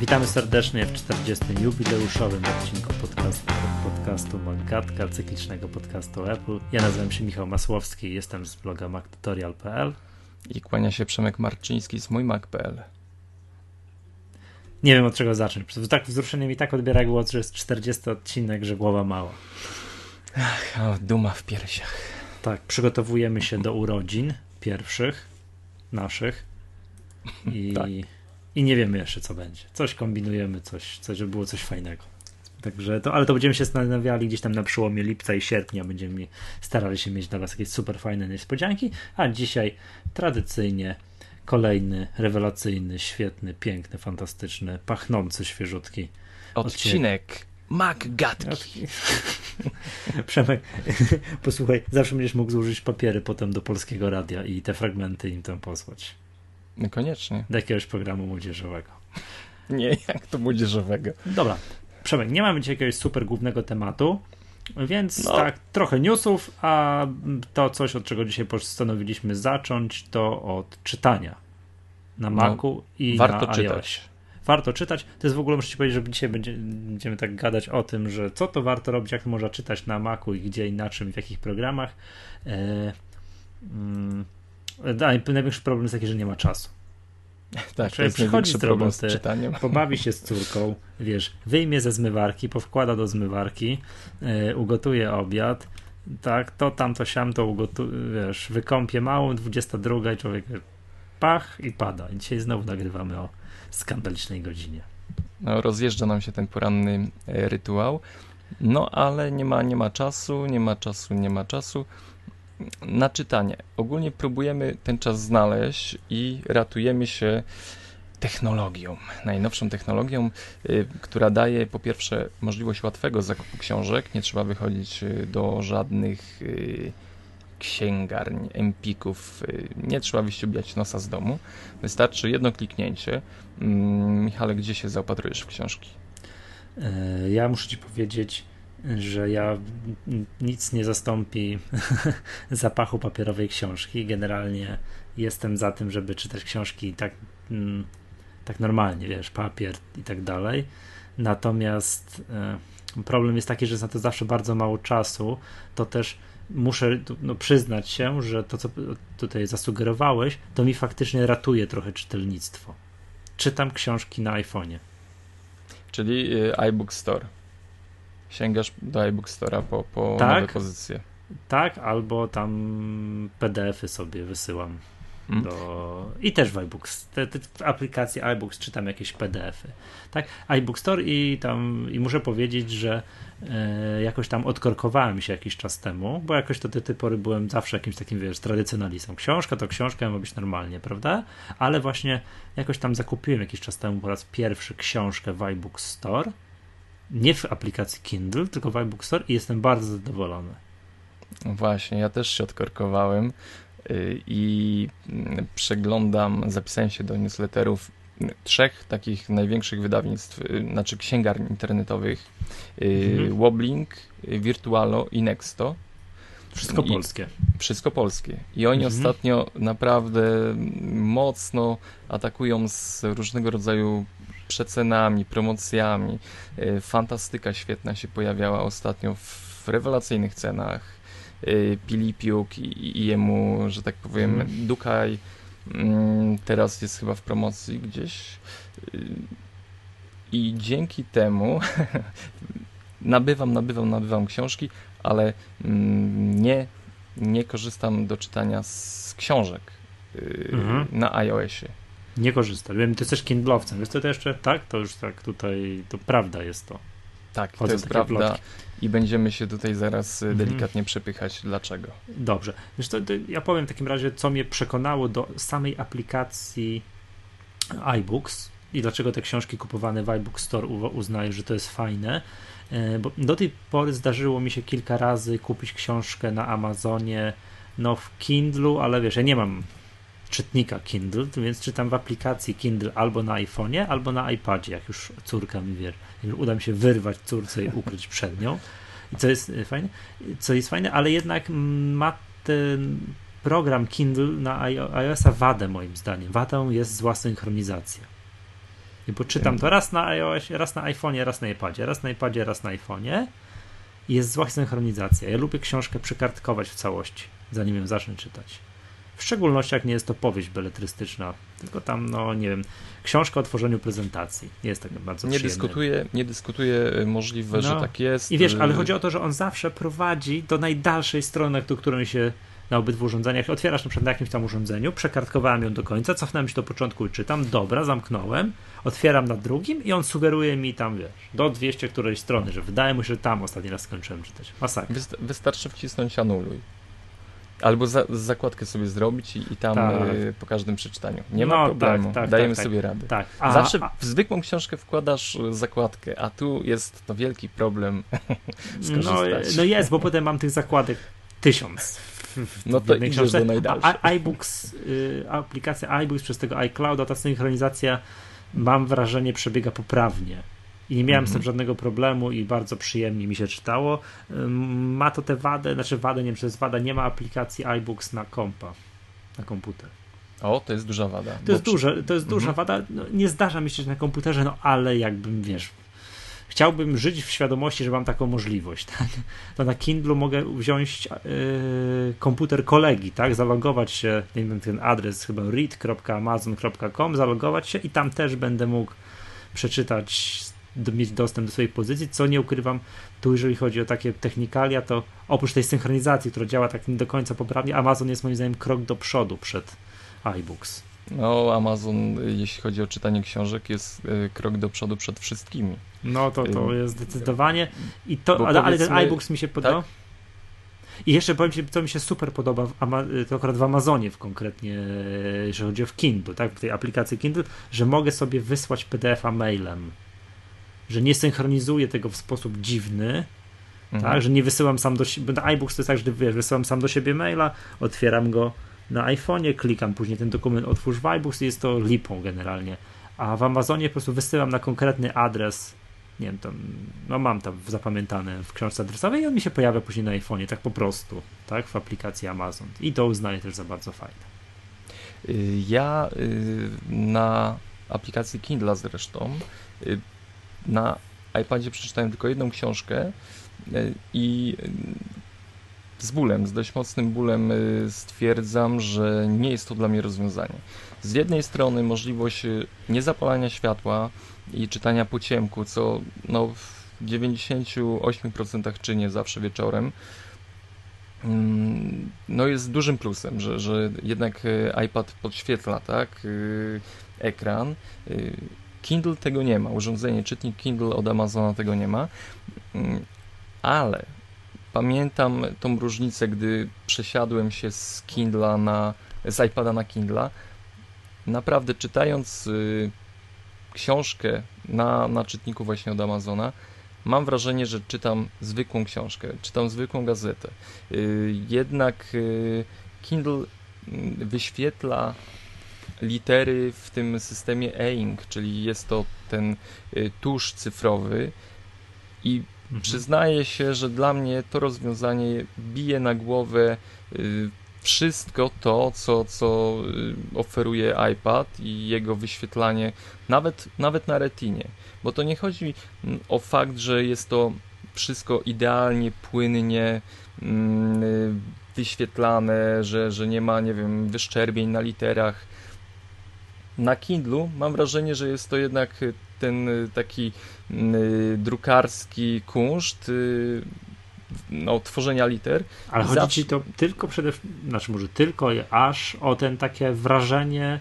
Witamy serdecznie w 40. jubileuszowym odcinku podcastu, podcastu Magatka, cyklicznego podcastu Apple. Ja nazywam się Michał Masłowski, jestem z bloga mactutorial.pl i kłania się Przemek Marczyński z mójmac.pl. Nie wiem od czego zacząć. Tak wzruszenie mi tak odbiera głos, że jest 40 odcinek, że głowa mała. Ach, o, duma w piersiach. Tak, przygotowujemy się do urodzin pierwszych naszych i, tak. i nie wiemy jeszcze co będzie. Coś kombinujemy, coś, coś żeby było coś fajnego. Także to, ale to będziemy się zastanawiali gdzieś tam na przełomie lipca i sierpnia. Będziemy starali się mieć dla Was jakieś super fajne niespodzianki. A dzisiaj tradycyjnie kolejny rewelacyjny, świetny, piękny, fantastyczny, pachnący, świeżutki odcinek. MacGatki. Przemek, posłuchaj, zawsze będziesz mógł zużyć papiery potem do polskiego radia i te fragmenty im tam posłać. No koniecznie. Do jakiegoś programu młodzieżowego. Nie, jak to młodzieżowego. Dobra, Przemek, nie mamy dzisiaj jakiegoś super głównego tematu, więc no. tak, trochę newsów, a to coś, od czego dzisiaj postanowiliśmy zacząć, to od czytania na no, Macu i warto na czytać. Warto czytać. To jest w ogóle, muszę ci powiedzieć, że dzisiaj będzie, będziemy tak gadać o tym, że co to warto robić, jak to można czytać na Macu i gdzie i na czym, w jakich programach. E, mm, największy problem jest taki, że nie ma czasu. Tak, jest przychodzi z roboty, z pobawi się z córką, wiesz, wyjmie ze zmywarki, powkłada do zmywarki, yy, ugotuje obiad, tak, to tam, to siam, to ugotuje, wiesz, wykąpie małą, 22 i człowiek pach i pada. I dzisiaj znowu nagrywamy o skandalicznej godzinie. No, rozjeżdża nam się ten poranny e, rytuał, no ale nie ma, nie ma czasu, nie ma czasu, nie ma czasu na czytanie. Ogólnie próbujemy ten czas znaleźć i ratujemy się technologią, najnowszą technologią, y, która daje po pierwsze możliwość łatwego zakupu książek, nie trzeba wychodzić y, do żadnych y, księgarni, empików, nie trzeba wyściubiać nosa z domu, wystarczy jedno kliknięcie. Mm, Michale, gdzie się zaopatrujesz w książki? E, ja muszę ci powiedzieć, że ja nic nie zastąpi zapachu papierowej książki. Generalnie jestem za tym, żeby czytać książki tak, mm, tak normalnie, wiesz, papier i tak dalej. Natomiast e, problem jest taki, że jest na to zawsze bardzo mało czasu, to też muszę no, przyznać się, że to, co tutaj zasugerowałeś, to mi faktycznie ratuje trochę czytelnictwo. Czytam książki na iPhone'ie. Czyli y, iBook Store sięgasz do iBook Store'a po, po tak, nowe pozycje. Tak, albo tam PDF-y sobie wysyłam. Hmm. Do... I też w iBooks. Te, te, w aplikacji iBooks czytam jakieś PDF-y. Tak, iBook Store i tam i muszę powiedzieć, że e, jakoś tam odkorkowałem się jakiś czas temu, bo jakoś do tej pory byłem zawsze jakimś takim, wiesz, tradycjonalistą. Książka to książka, ma być normalnie, prawda? Ale właśnie jakoś tam zakupiłem jakiś czas temu po raz pierwszy książkę w iBook Store nie w aplikacji Kindle, tylko w iBook Store i jestem bardzo zadowolony. Właśnie, ja też się odkorkowałem i mm, przeglądam, zapisałem się do newsletterów trzech takich największych wydawnictw, y, znaczy księgarni internetowych y, mhm. Wobbling, Virtualo i Nexto. Wszystko I, polskie. Wszystko polskie. I oni mhm. ostatnio naprawdę mocno atakują z różnego rodzaju przecenami, promocjami. Fantastyka świetna się pojawiała ostatnio w rewelacyjnych cenach. Pilipiuk i, i jemu, że tak powiem, mm. Dukaj mm, teraz jest chyba w promocji gdzieś. E, I dzięki temu nabywam, nabywam, nabywam książki, ale mm, nie, nie korzystam do czytania z książek mhm. na iOSie nie korzystasz. Wiem, ty jesteś Kindlowcem, jest to jeszcze, tak? To już tak tutaj, to prawda jest to. Tak, to jest prawda plotki. i będziemy się tutaj zaraz mhm. delikatnie przepychać. Dlaczego? Dobrze. Wiesz, to, to ja powiem w takim razie, co mnie przekonało do samej aplikacji iBooks i dlaczego te książki kupowane w iBook Store uznaję, że to jest fajne. E, bo do tej pory zdarzyło mi się kilka razy kupić książkę na Amazonie, no w Kindlu, ale wiesz, ja nie mam czytnika Kindle, więc czytam w aplikacji Kindle albo na iPhone'ie, albo na iPadzie, jak już córka mi wie, uda mi się wyrwać córce i ukryć przed nią. I co jest fajne, co jest fajne, ale jednak ma ten program Kindle na iOS-a wadę moim zdaniem. Wadą jest zła synchronizacja. Bo czytam to raz na iOS, raz na iPhone'ie, raz na iPadzie, raz na iPadzie, raz na iPhone'ie jest zła synchronizacja. Ja lubię książkę przekartkować w całości, zanim ją zacznę czytać. W szczególności jak nie jest to powieść beletrystyczna, tylko tam, no nie wiem, książka o tworzeniu prezentacji. Nie jest tak bardzo nie dyskutuję, nie dyskutuję y, możliwe, no. że tak jest. I wiesz, ale y, chodzi o to, że on zawsze prowadzi do najdalszej strony, do której się na obydwu urządzeniach. Otwierasz na przykład na jakimś tam urządzeniu, przekartkowałem ją do końca, cofnąłem się do początku i czytam, dobra, zamknąłem, otwieram na drugim i on sugeruje mi tam, wiesz, do 200 którejś strony, że wydaje mu się, że tam ostatni raz skończyłem czytać. Masakra. Wystarczy wcisnąć anuluj. Albo za, zakładkę sobie zrobić i, i tam tak. y, po każdym przeczytaniu. Nie no, ma problemu. Tak, tak, Dajemy tak, tak. sobie radę. Tak. A, Zawsze w zwykłą książkę wkładasz y, zakładkę, a tu jest to wielki problem skorzystać. No, no jest, bo potem mam tych zakładek tysiąc no to idziesz książce. do najdalszej. iBooks, y, aplikacja iBooks przez tego iClouda, ta synchronizacja mam wrażenie przebiega poprawnie. I nie miałem z tym mhm. żadnego problemu i bardzo przyjemnie mi się czytało. Ma to tę wadę, znaczy wadę, nie wiem czy jest wada, nie ma aplikacji iBooks na kompa, na komputer. O, to jest duża wada. To jest, duże, to jest duża mhm. wada. No, nie zdarza mi się na komputerze, no ale jakbym, wiesz, chciałbym żyć w świadomości, że mam taką możliwość. Tak? To na Kindle mogę wziąć yy, komputer kolegi, tak? zalogować się, nie wiem, ten adres chyba read.amazon.com, zalogować się i tam też będę mógł przeczytać, mieć dostęp do swojej pozycji, co nie ukrywam, tu jeżeli chodzi o takie technikalia, to oprócz tej synchronizacji, która działa tak nie do końca poprawnie, Amazon jest moim zdaniem krok do przodu przed iBooks. No, Amazon, jeśli chodzi o czytanie książek, jest y, krok do przodu przed wszystkimi. No to, to jest zdecydowanie. I to, ale, ale ten iBooks mi się podoba. Tak? I jeszcze powiem Ci, co mi się super podoba, w to akurat w Amazonie w konkretnie, jeżeli chodzi o Kindle, tak, w tej aplikacji Kindle, że mogę sobie wysłać PDF-a mailem. Że nie synchronizuję tego w sposób dziwny, mhm. tak, że nie wysyłam sam do siebie, iBooks to jest tak, że wiesz, wysyłam sam do siebie maila, otwieram go na iPhone'ie, klikam później ten dokument, otwórz w iBooks i jest to lipą generalnie. A w Amazonie po prostu wysyłam na konkretny adres nie wiem, tam, no mam tam zapamiętane w książce adresowej i on mi się pojawia później na iPhone'ie, tak po prostu, tak, w aplikacji Amazon. I to uznaję też za bardzo fajne. Y, ja y, na aplikacji Kindle zresztą y, na iPadzie przeczytałem tylko jedną książkę i z bólem, z dość mocnym bólem stwierdzam, że nie jest to dla mnie rozwiązanie. Z jednej strony możliwość niezapalania światła, i czytania po ciemku, co no, w 98% czynię zawsze wieczorem, mm, no jest dużym plusem, że, że jednak e, iPad podświetla tak, e, ekran. Kindle tego nie ma, urządzenie czytnik Kindle od Amazona tego nie ma, mm, ale pamiętam tą różnicę, gdy przesiadłem się z Kindla na, z iPada na Kindla. Naprawdę czytając książkę na, na czytniku właśnie od Amazona, mam wrażenie, że czytam zwykłą książkę, czytam zwykłą gazetę. Y, jednak y, Kindle mm, wyświetla litery w tym systemie e-ink, czyli jest to ten y, tusz cyfrowy i mhm. przyznaję się, że dla mnie to rozwiązanie bije na głowę wszystko to, co, co y, oferuje iPad i jego wyświetlanie, nawet, nawet na retinie. Bo to nie chodzi mm, o fakt, że jest to wszystko idealnie, płynnie mm, y, wyświetlane, że, że nie ma, nie wiem, wyszczerbień na literach. Na Kindlu mam wrażenie, że jest to jednak ten taki mm, drukarski kunszt, y, no, tworzenia liter. Ale chodzi ci to tylko przede wszystkim, znaczy może tylko aż o ten takie wrażenie,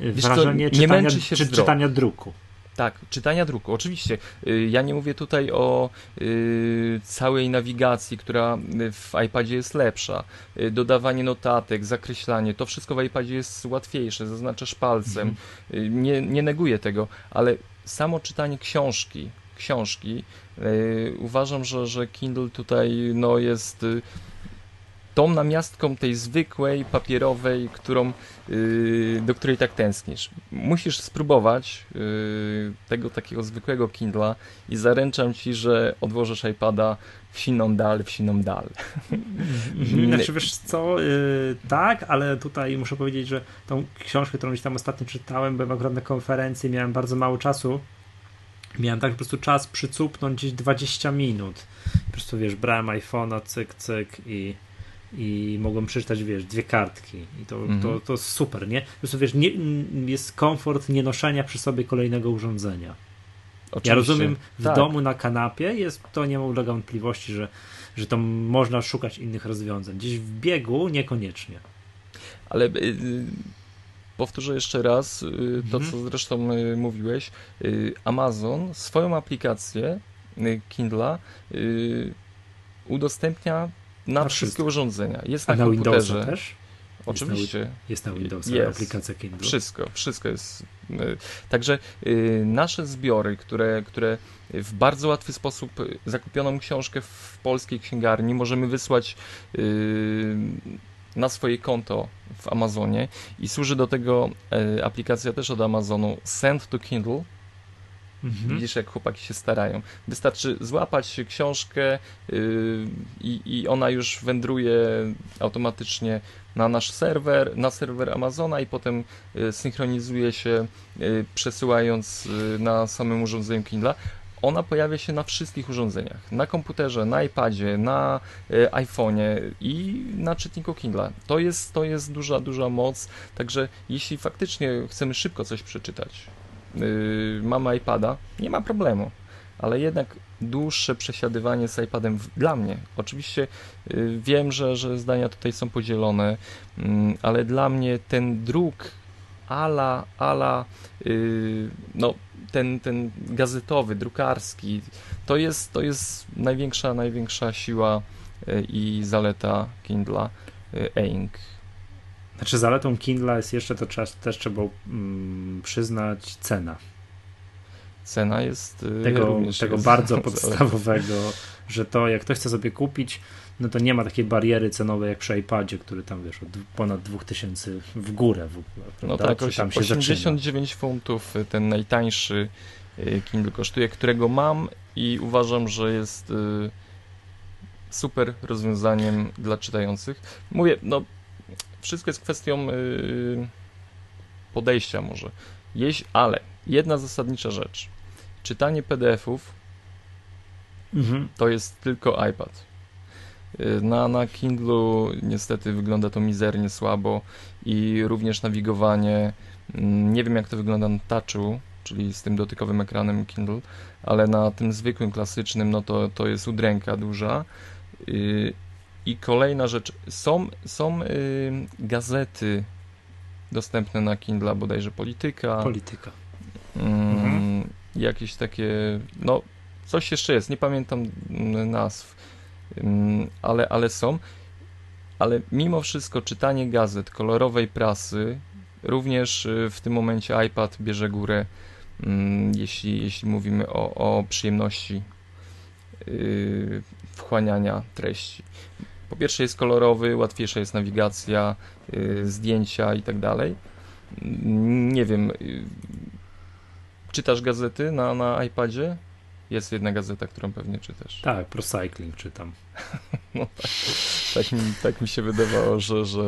Wiesz wrażenie co, czytania, czy, czytania druku. Tak, czytania druku, oczywiście. Y, ja nie mówię tutaj o y, całej nawigacji, która w iPadzie jest lepsza. Y, dodawanie notatek, zakreślanie, to wszystko w iPadzie jest łatwiejsze, zaznaczasz palcem. Mhm. Nie, nie neguję tego, ale samo czytanie książki, książki. Uważam, że, że Kindle tutaj no, jest tą namiastką tej zwykłej, papierowej, którą, yy, do której tak tęsknisz. Musisz spróbować yy, tego takiego zwykłego Kindla i zaręczam ci, że odłożysz iPada w siną dal, w siną dal. Znaczy wiesz co, yy, tak, ale tutaj muszę powiedzieć, że tą książkę, którą gdzieś tam ostatnio czytałem, byłem akurat na konferencji, miałem bardzo mało czasu. Miałem tak po prostu czas przycupnąć gdzieś 20 minut. Po prostu wiesz, brałem iPhone'a, cyk, cyk i i mogłem przeczytać, wiesz, dwie kartki i to, -hmm. to, to super, nie? Po prostu, wiesz, nie, jest komfort nienoszenia przy sobie kolejnego urządzenia. Oczywiście. Ja rozumiem, w tak. domu na kanapie jest, to nie ulega wątpliwości, że, że to można szukać innych rozwiązań. Gdzieś w biegu niekoniecznie. Ale y, powtórzę jeszcze raz y, to, mhm. co zresztą y, mówiłeś. Amazon swoją aplikację Kindla y, udostępnia na, na wszystkie urządzenia. Jest na, na komputerze. też? Oczywiście. Jest na, Windowsa jest. aplikacja Kindle. Wszystko, wszystko jest. Y, także y, nasze zbiory, które, które w bardzo łatwy sposób y, zakupioną książkę w polskiej księgarni możemy wysłać na swoje konto w Amazonie i służy do tego aplikacja też od Amazonu Send to Kindle Mhm. Widzisz, jak chłopaki się starają. Wystarczy złapać książkę yy, i ona już wędruje automatycznie na nasz serwer, na serwer Amazona i potem yy, synchronizuje się, yy, przesyłając y, na samym urządzeniu Kindle. Ona pojawia się na wszystkich urządzeniach. Na komputerze, na iPadzie, na y, iPhone'ie i na czytniku Kindle. To jest, to jest duża, duża moc. Także jeśli faktycznie chcemy szybko coś przeczytać, yy, mamy iPada, nie ma problemu. Ale jednak dłuższe przesiadywanie z iPadem dla mnie. Oczywiście yy, wiem, że, że zdania tutaj są podzielone, yy, ale dla mnie ten druk ala, ala yy, no, ten, ten gazetowy, drukarski, to jest, to jest największa, największa siła yy, i zaleta Kindla yy, e-ink. Znaczy zaletą Kindle jest jeszcze, to trzeba, też trzeba mm, przyznać, cena. Cena jest y, tego, tego jest bardzo podstawowego, że to jak ktoś chce sobie kupić, no to nie ma takiej bariery cenowej jak przy iPadzie, który tam wiesz, od ponad 2000 w górę w ogóle. Prawda? No tak, tam się 89 zaczyna. funtów y, ten najtańszy y, Kindle kosztuje, którego mam i uważam, że jest super rozwiązaniem dla czytających. Mówię, no wszystko jest kwestią yy, podejścia może. Jeś, ale jedna zasadnicza rzecz. Czytanie PDF-ów mhm. to jest tylko iPad. Y, na, na Kindlu niestety wygląda to mizernie słabo i również nawigowanie. Mm, nie wiem jak to wygląda na touchu, czyli z tym dotykowym ekranem Kindle, ale na tym zwykłym, klasycznym, no to, to jest udręka duża. Y, i kolejna rzecz, są, są y, gazety dostępne na Kindle, bodajże Polityka. Polityka. Mm, mhm. Jakieś takie, no coś jeszcze jest, nie pamiętam nazw, mm, ale, ale są. Ale mimo wszystko czytanie gazet, kolorowej prasy, również y, w tym momencie iPad bierze górę, mm, jeśli, jeśli mówimy o, o przyjemności yy, wchłaniania treści. Po pierwsze jest kolorowy, łatwiejsza jest nawigacja, yy, zdjęcia i tak dalej. Nie wiem, yy, czytasz gazety na, na iPadzie? Jest jedna gazeta, którą pewnie czytasz. Tak, Procycling czytam. no tak, tak, mi, tak mi się wydawało, że, że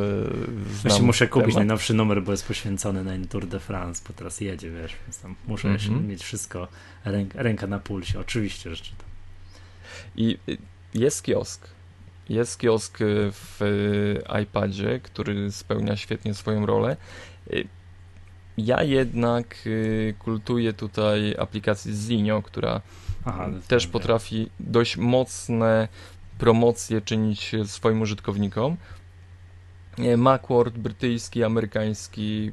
Właśnie muszę temat. kupić najnowszy numer, bo jest poświęcony na Tour de France, bo teraz jedzie, wiesz, muszę mm -hmm. mieć wszystko, ręka, ręka na pulsie, oczywiście, że czytam. I y, jest kiosk, jest kiosk w iPadzie, który spełnia świetnie swoją rolę. Ja jednak y, kultuję tutaj aplikację Zinio, która Aha, też potrafi dość mocne promocje czynić swoim użytkownikom. Macworld brytyjski, amerykański.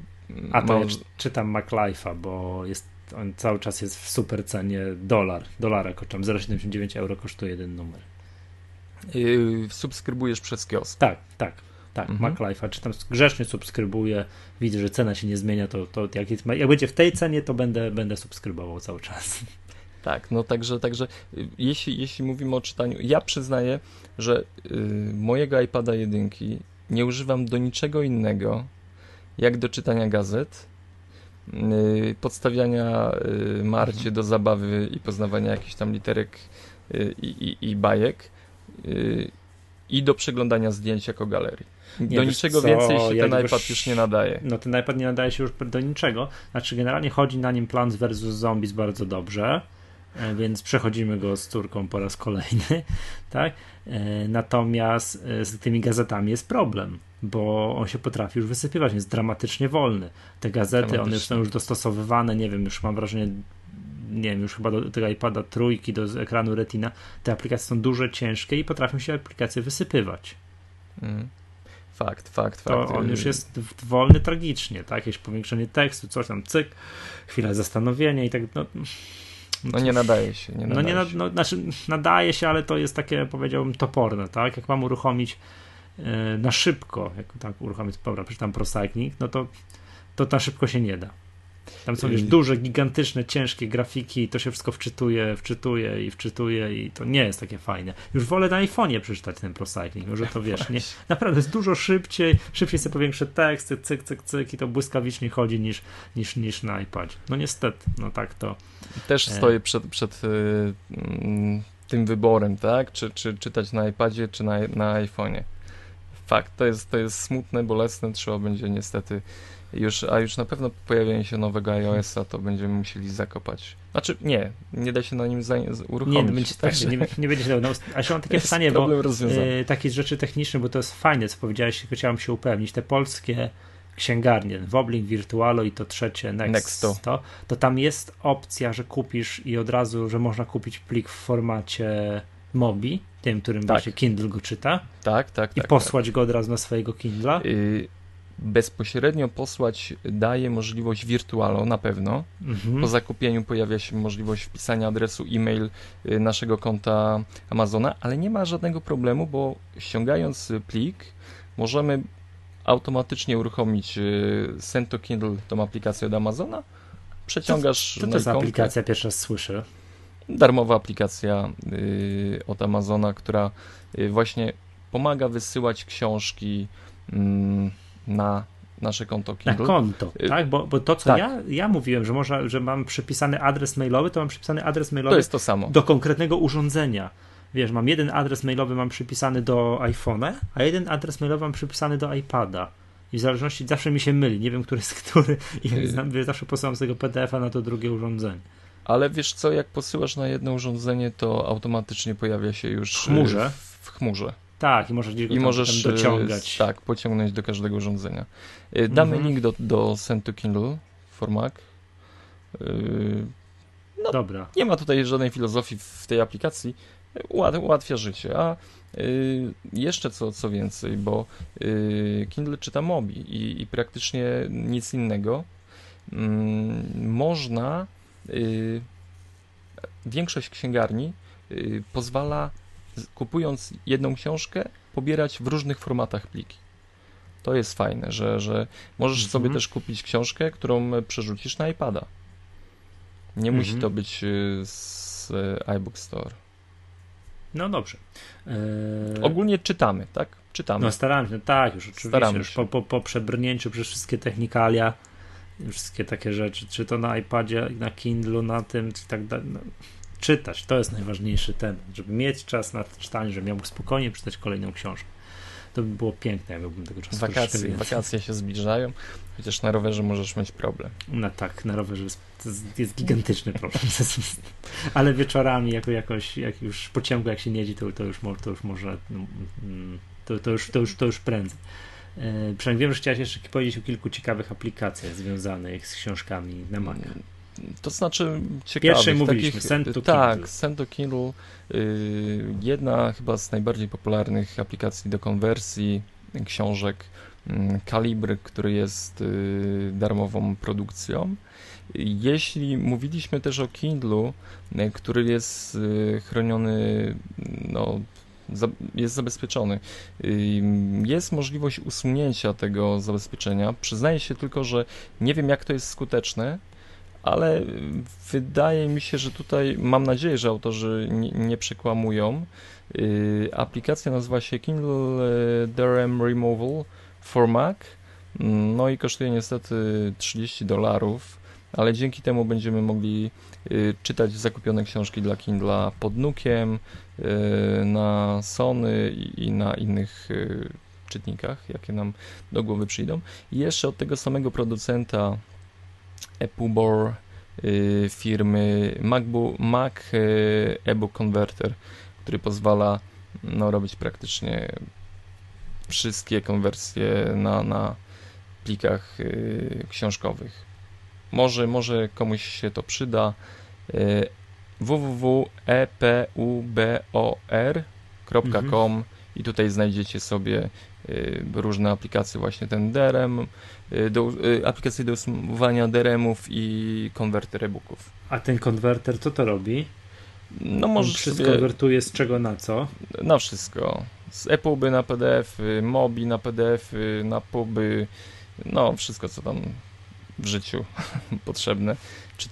A to ja czytam MacLife'a, bo jest, on cały czas jest w super cenie dolar. Dolara kosztem 0,79 euro kosztuje jeden numer. Yy, subskrybujesz przez kiosk. Tak, tak. Tak, mhm. MacLife'a, czy tam grzecznie subskrybuję, widzę, że cena się nie zmienia, to, to jak, jest, jak będzie w tej cenie, to będę, będę subskrybował cały czas. Tak, no także, także y, jeśli, jeśli mówimy o czytaniu, ja przyznaję, że y, mojego iPada jedynki nie używam do niczego innego, jak do czytania gazet, y, podstawiania y, Marcie do zabawy i poznawania jakichś tam literek y, i, i, bajek i do przeglądania zdjęć jako galerii. Nie, do niczego co, więcej się ten iPad już nie nadaje. No ten iPad nie nadaje się już do niczego. Znaczy generalnie chodzi na nim Plants vs. Zombies bardzo dobrze, e, więc przechodzimy go z córką po raz kolejny, tak? E, natomiast e, z tymi gazetami jest problem, bo on się potrafi już wysypywać, jest dramatycznie wolny. Te gazety, one są już dostosowywane, nie wiem, już mam wrażenie nie wiem, już chyba do tego iPada trójki, do ekranu Retina, te aplikacje są duże, ciężkie i potrafią się aplikacje wysypywać. Mm. Fakt, fakt, to fakt. on już jest wolny tragicznie, tak? Jakieś powiększenie tekstu, coś tam, cyk, chwila zastanowienia i tak, no, no nie nadaje się. Nie nadaje no nie, się. no, znaczy nadaje się, ale to jest takie, powiedziałbym, toporne, tak? Jak mam uruchomić yy, na szybko, jak tak uruchomić, dobra, przeczytam ProCycling, no to, to na szybko się nie da. Tam są już duże, gigantyczne, ciężkie grafiki i to się wszystko wczytuje, wczytuje i wczytuje i to nie jest takie fajne. Już wolę na iPhone'ie przeczytać ten ProCycling, może to wiesz, nie? Naprawdę jest dużo szybciej, szybciej sobie powiększę tekst, cyk, cyk, cyk i to błyskawicznie chodzi niż, niż, niż na iPadzie. No niestety, no tak to. Też e... stoję przed, przed yy, tym wyborem, tak? Czy, czy czytać na iPadzie, czy na, na iPhone'ie. Fakt, to jest, to jest smutne, bolesne, trzeba będzie niestety już, a już na pewno po pojawieniu się nowego iOS-a to będziemy musieli zakopać. Znaczy, nie, nie da się na nim za, uruchomić. Nie, będzie, tak, nie, nie będzie się no, A się mam takie pytanie, bo y, takie rzeczy techniczne, bo to jest fajne, co powiedziałeś, chciałem się upewnić. Te polskie księgarnie, Woblink, Virtualo i to trzecie Next, Nexto. To, to tam jest opcja, że kupisz i od razu, że można kupić plik w formacie Mobi, tym, którym tak. właśnie Kindle go czyta. Tak, tak. I tak, posłać tak. go od razu na swojego Kindla. Bezpośrednio posłać daje możliwość wirtualo na pewno. Mhm. Po zakupieniu pojawia się możliwość wpisania adresu e-mail y, naszego konta Amazona, ale nie ma żadnego problemu, bo ściągając plik możemy automatycznie uruchomić y, Send to Kindle, tą aplikację od Amazona. Przeciągasz Co, co to jest aplikacja? Pierwszy raz słyszę. Darmowa aplikacja y, od Amazona, która właśnie pomaga wysyłać książki mm, na nasze konto Kindle. Na konto, y, tak? Bo, bo to, co tak. ja, ja mówiłem, że, można, że mam przypisany adres mailowy, to mam przypisany adres mailowy to jest to samo. do konkretnego urządzenia. Wiesz, mam jeden adres mailowy mam przypisany do iPhone'a, a jeden adres mailowy mam przypisany do iPada. I w zależności zawsze mi się myli, nie wiem, który jest który. I yy. zawsze posyłam z tego PDF-a na to drugie urządzenie. Ale wiesz co, jak posyłasz na jedno urządzenie, to automatycznie pojawia się już w chmurze. W, w chmurze. Tak, i możesz gdzieś go I możesz tam dociągać. Tak, pociągnąć do każdego urządzenia. Y, damy mhm. link do, do Send to Kindle for Mac. Y, no, Dobra. Nie ma tutaj żadnej filozofii w tej aplikacji. ułatwia życie. A jeszcze co, co więcej, bo Kindle czyta Mobi i, i praktycznie nic innego. Mm, można większość księgarni pozwala kupując jedną książkę, pobierać w różnych formatach pliki. To jest fajne, że, że możesz mhm. sobie też kupić książkę, którą przerzucisz na iPada. Nie mhm. musi to być y, z y, iBook Store. No dobrze. Eee... Ogólnie czytamy, tak? Czytamy. No staramy się, tak, już oczywiście. Staramy już po, po, po przebrnięciu przez wszystkie technikalia, wszystkie takie rzeczy, czy to na iPadzie, na Kindlu, na tym, czy tak dalej. No, czytać. To jest najważniejszy temat, żeby mieć czas na czytanie, żeby mógł spokojnie przeczytać kolejną książkę. To by było piękne, ja miałbym tego czasu wakacje, wakacje się zbliżają, chociaż na rowerze możesz mieć problem. No tak, na rowerze jest, jest gigantyczny problem. Ale wieczorami jako jakoś, jak już po ciągu jak się nie jedzie, to, to, już, to już może no, mm, to, to, już, to, już, to już prędzej. E, przynajmniej wiem, że chciałeś jeszcze powiedzieć o kilku ciekawych aplikacjach związanych z książkami na Maca. Mm, to znaczy ciekawych. Pierwszej mówiliśmy, takich, Send to Tak, Kindle. Send to Kindle. Yy, jedna chyba z najbardziej popularnych aplikacji do konwersji książek. Kalibr, yy, który jest yy, darmową produkcją. Jeśli mówiliśmy też o Kindlu, yy, który jest chroniony, no, jest zabezpieczony. Jest możliwość usunięcia tego zabezpieczenia. Przyznaję się tylko, że nie wiem, jak to jest skuteczne, ale wydaje mi się, że tutaj mam nadzieję, że autorzy nie, nie przekłamują. Yy, aplikacja nazywa się Kindle DRM Removal for Mac. No i kosztuje niestety 30 dolarów, ale dzięki temu będziemy mogli yy, czytać zakupione książki dla Kindla pod nukiem, yy, na Sony i na innych czytnikach, jakie nam do głowy przyjdą. I jeszcze od tego samego producenta Epubor y, firmy MacBook, Mac y, eBook Converter, który pozwala no, robić praktycznie wszystkie konwersje na, na plikach y, książkowych. Może, może komuś się to przyda. www.epubor.com mhm. i tutaj znajdziecie sobie różne aplikacje, właśnie ten DRM, y, do, y, aplikacje do usuwania DRM-ów i konwerter e-booków. A ten konwerter co to robi? No może wszystko sobie... konwertuje z czego na co? Na wszystko. Z EPUBy na PDF, MOBI na PDF, na PUBy, no wszystko co tam w życiu potrzebne.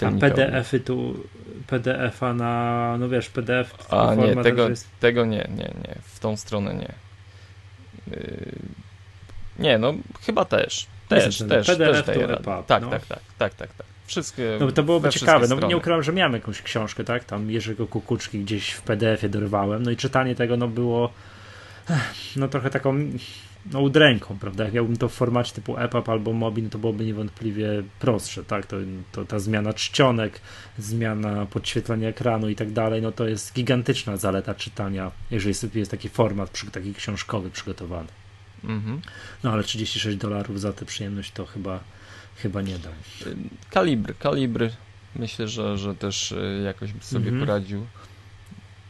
A PDF-y tu, PDF-a na, no wiesz, PDF A nie, tego, jest... tego nie, nie, nie, w tą stronę nie. Yy, nie, no chyba też. Też, też, PDF też daje. Tak, no. tak, tak, tak, tak, tak. Wszystkie, no to byłoby ciekawe. No nie ukrywam, że miałem jakąś książkę, tak? Tam Jerzego Kukuczki gdzieś w PDF-ie dorwałem. No i czytanie tego no było no trochę taką no udręką, prawda? Jak miałbym to w formacie typu EPUB albo Mobi, no to byłoby niewątpliwie prostsze, tak? To, to ta zmiana czcionek, zmiana podświetlenia ekranu i tak dalej, no to jest gigantyczna zaleta czytania, jeżeli jest taki format taki książkowy przygotowany. Mhm. No ale 36 dolarów za tę przyjemność to chyba chyba nie da. Kalibr, kalibr myślę, że, że też e, jakoś by sobie mhm. poradził.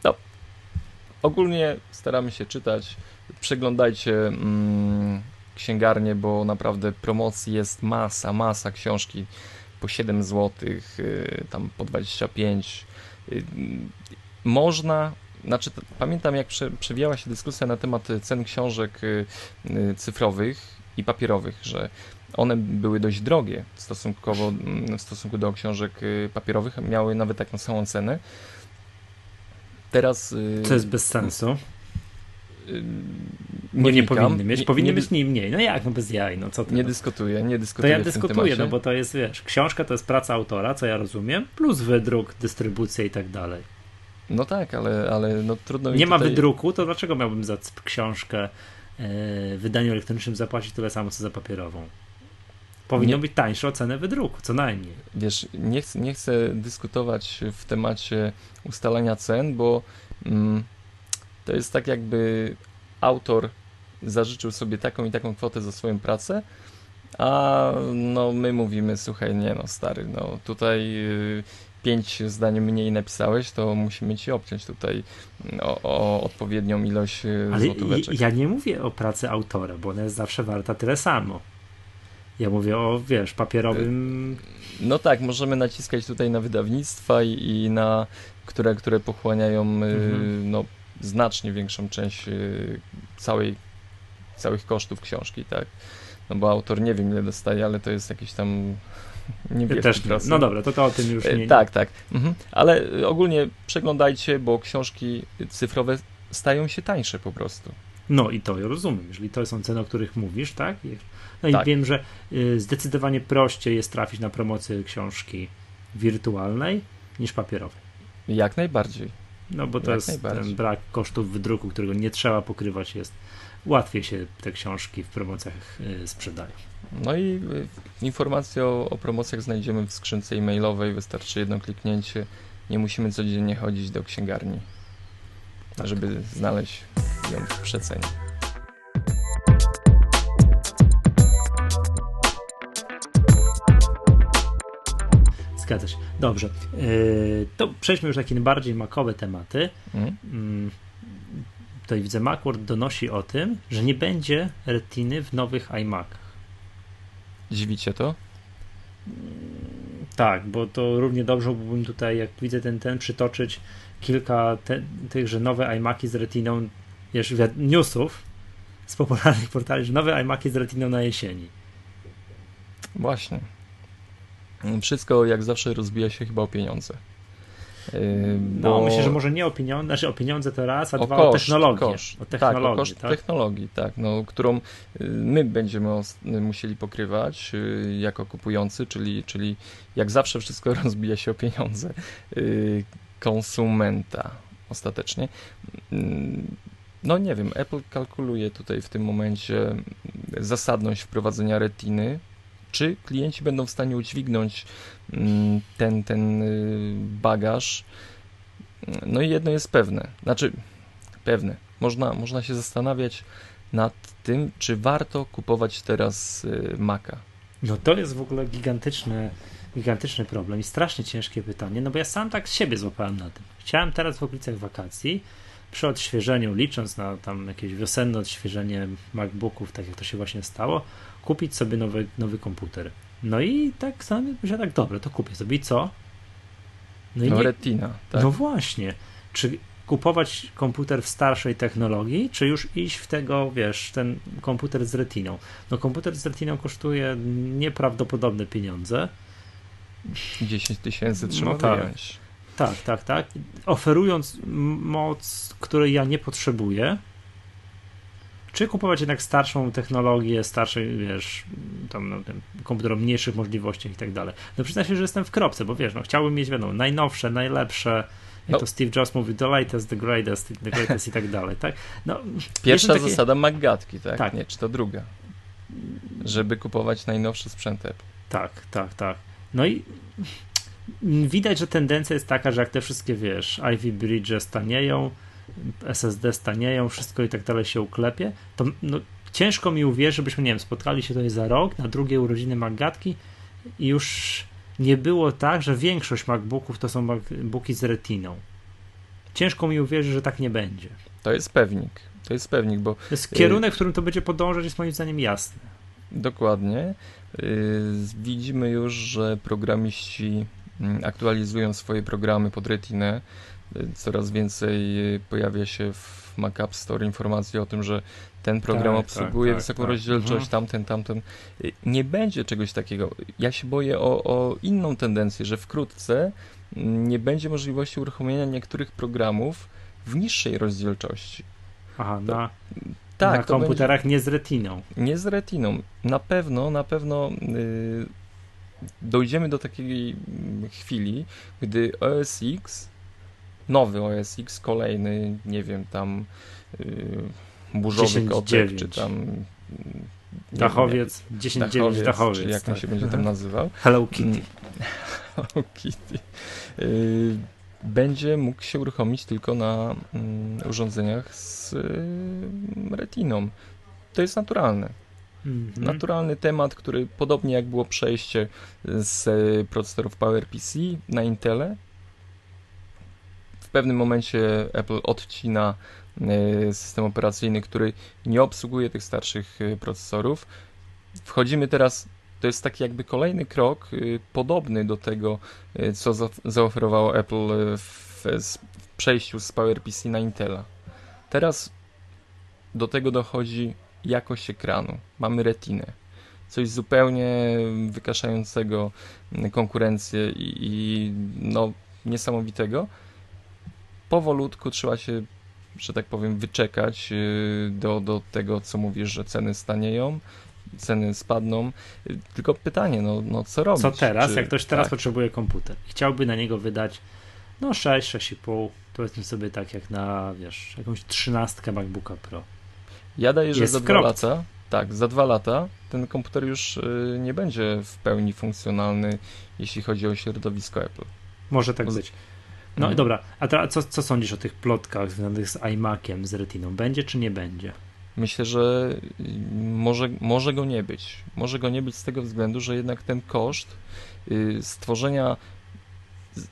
No, ogólnie staramy się czytać przeglądajcie mm, księgarnię, bo naprawdę promocji jest masa, masa książki po 7 zł, y, tam po 25. Y, można, znaczy pamiętam jak prze, przewijała się dyskusja na temat cen książek y, cyfrowych i papierowych, że one były dość drogie stosunkowo mm, w stosunku do książek papierowych, miały nawet taką samą cenę. Teraz. Co jest bez sensu? nie, nie powinny mieć, powinny nie, być nie mniej. No jak, no bez jaj, no co ty? Nie no. dyskutuję, nie dyskutuję To ja dyskutuję, no bo to jest, wiesz, książka to jest praca autora, co ja rozumiem, plus wydruk, dystrybucja i tak dalej. No tak, ale, ale no trudno Nie ma wydruku, to dlaczego miałbym za książkę e, w wydaniu elektronicznym zapłacić tyle samo, co za papierową? Powinno nie, być tańsze o cenę wydruku, co najmniej. Wiesz, nie chcę, nie chcę dyskutować w temacie ustalania cen, bo mm, to jest tak jakby autor zażyczył sobie taką i taką kwotę za swoją pracę, a no my mówimy, słuchaj, nie no stary, no tutaj y, pięć zdań mniej napisałeś, to musimy ci obciąć tutaj o, o odpowiednią ilość y, Ale złotóweczek. ja nie mówię o pracy autora, bo ona jest zawsze warta tyle samo. Ja mówię o, wiesz, papierowym... No tak, możemy naciskać tutaj na wydawnictwa i, i na, które, które pochłaniają y, mhm. no, znacznie większą część y, całej, całych kosztów książki, tak? No bo autor nie wiem ile dostaje, ale to jest jakiś tam niewielki Też, procent. No dobra, to, to o tym już e, nie... Tak, tak. Mhm. Ale ogólnie przeglądajcie, bo książki cyfrowe stają się tańsze po prostu. No i to ja rozumiem, jeżeli to są ceny, o których mówisz, tak? No i tak. wiem, że y, zdecydowanie prościej jest trafić na promocję książki wirtualnej niż papierowej. Jak najbardziej. No bo to Jak jest ten brak kosztów wydruku, którego nie trzeba pokrywać, jest łatwiej się te książki w promocjach y, sprzedają. No i y, informacje o, o promocjach znajdziemy w skrzynce e-mailowej, wystarczy jedno kliknięcie. Nie musimy codziennie chodzić do księgarni, tak. żeby znaleźć ją w przecenie. Zgadza się. Dobrze. Yy, to przejdźmy już na takie bardziej makowe tematy. Mhm. Mm. Tutaj widzę, Macworld donosi o tym, że nie będzie retiny w nowych iMacach. Dziwicie to? Tak, bo to równie dobrze mógłbym tutaj, jak widzę ten, ten przytoczyć kilka te, tych, że nowe iMaki z retiną, wiesz, newsów z popularnych portali, że nowe iMaki z retiną na jesieni. Właśnie. Wszystko jak zawsze rozbija się chyba o pieniądze. No, bo... myślę, że może nie o pieniądze, znaczy o pieniądze to raz, a o dwa koszt, o technologię. Koszt. O technologii, tak, o koszt tak? technologii, tak, no, którą y, my będziemy musieli pokrywać y, jako kupujący, czyli, czyli jak zawsze wszystko rozbija się o pieniądze y, konsumenta ostatecznie. No nie wiem, Apple kalkuluje tutaj w tym momencie zasadność wprowadzenia retiny czy klienci będą w stanie udźwignąć mm, ten, ten y, bagaż. No i jedno jest pewne, znaczy pewne, można, można się zastanawiać nad tym, czy warto kupować teraz y, Maca. No to jest w ogóle gigantyczny, gigantyczny problem i strasznie ciężkie pytanie, no bo ja sam tak z siebie złapałem na tym. Chciałem teraz w okolicach wakacji przy odświeżeniu, licząc na tam jakieś wiosenne odświeżenie MacBooków, tak jak to się właśnie stało, kupić sobie nowy, nowy komputer. No i tak sam myślę, tak, dobra, to kupię sobie. I co? No, i no nie... Retina, tak? No właśnie. Czy kupować komputer w starszej technologii, czy już iść w tego, wiesz, ten komputer z retiną? No komputer z retiną kosztuje nieprawdopodobne pieniądze. 10 tysięcy trzeba no tak. wyjąć. Tak, tak, tak. Oferując moc, której ja nie potrzebuję, czy kupować jednak starszą technologię, starszy, wiesz, tam no, komputer o mniejszych możliwościach i tak dalej. No przyznam się, że jestem w kropce, bo wiesz, no chciałbym mieć, wiadomo, najnowsze, najlepsze, jak no. to Steve Jobs mówi, the latest, the greatest, the greatest i tak dalej, tak? No, Pierwsza takie... zasada McGatki, tak? tak? Nie, czy to druga? Żeby kupować najnowszy sprzęt Apple. Tak, tak, tak. No i widać, że tendencja jest taka, że jak te wszystkie, wiesz, Ivy Bridge stanieją, SSD stanieją, wszystko i tak dalej się uklepie, to no, ciężko mi uwierzyć, żebyśmy, nie wiem, spotkali się tutaj za rok, na drugie urodziny Maggatki i już nie było tak, że większość MacBooków to są MacBooki z retiną. Ciężko mi uwierzyć, że tak nie będzie. To jest pewnik. To jest pewnik, bo. To jest kierunek, w którym to będzie podążać, jest moim zdaniem jasny. Dokładnie. Y, widzimy już, że programiści mm, aktualizują swoje programy pod retinę coraz więcej pojawia się w Mac App Store informacji o tym, że ten program tak, obsługuje tak, wysoką tak, rozdzielczość, mhm. tamten, tamten. Nie będzie czegoś takiego. Ja się boję o, o inną tendencję, że wkrótce nie będzie możliwości uruchomienia niektórych programów w niższej rozdzielczości. Aha, to, na, tak, na komputerach będzie, nie z retiną. Nie z retiną. Na pewno, na pewno yy, dojdziemy do takiej chwili, gdy OS X nowy OS X, kolejny, nie wiem, tam yy, burzowy kotek, czy tam Dachowiec, 10.9 Dachowiec. Czy jak tak. on się będzie tam nazywał. Hello Kitty. Mm. Hello Kitty. Yy, będzie mógł się uruchomić tylko na y, urządzeniach z y, retiną. To jest naturalne. Mm -hmm. Naturalny temat, który podobnie jak było przejście z procesorów PowerPC na Intele, pewnym momencie Apple odcina e, system operacyjny, który nie obsługuje tych starszych e, procesorów. Wchodzimy teraz, to jest taki jakby kolejny krok e, podobny do tego, co zaoferowało Apple w, w przejściu z PowerPC na Intela. Teraz do tego dochodzi jakość ekranu. Mamy retinę. Coś zupełnie wykaszającego konkurencję i, i no, niesamowitego powolutku trzeba się, że tak powiem, wyczekać y, do, do tego, co mówisz, że ceny stanieją, ceny spadną. Tylko pytanie, no, no co robić? Co teraz? Czy, jak ktoś teraz tak. potrzebuje komputer, chciałby na niego wydać no 6, 6,5, powiedzmy sobie tak jak na, wiesz, jakąś trzynastkę MacBooka Pro. Ja daję, że Jest za dwa lata, tak, za dwa lata ten komputer już y, nie będzie w pełni funkcjonalny, jeśli chodzi o środowisko Apple. Może tak być. No i dobra, a teraz co, co sądzisz o tych plotkach związanych z iMaciem, z Retiną? Będzie czy nie będzie? Myślę, że może, może go nie być. Może go nie być z tego względu, że jednak ten koszt y, stworzenia.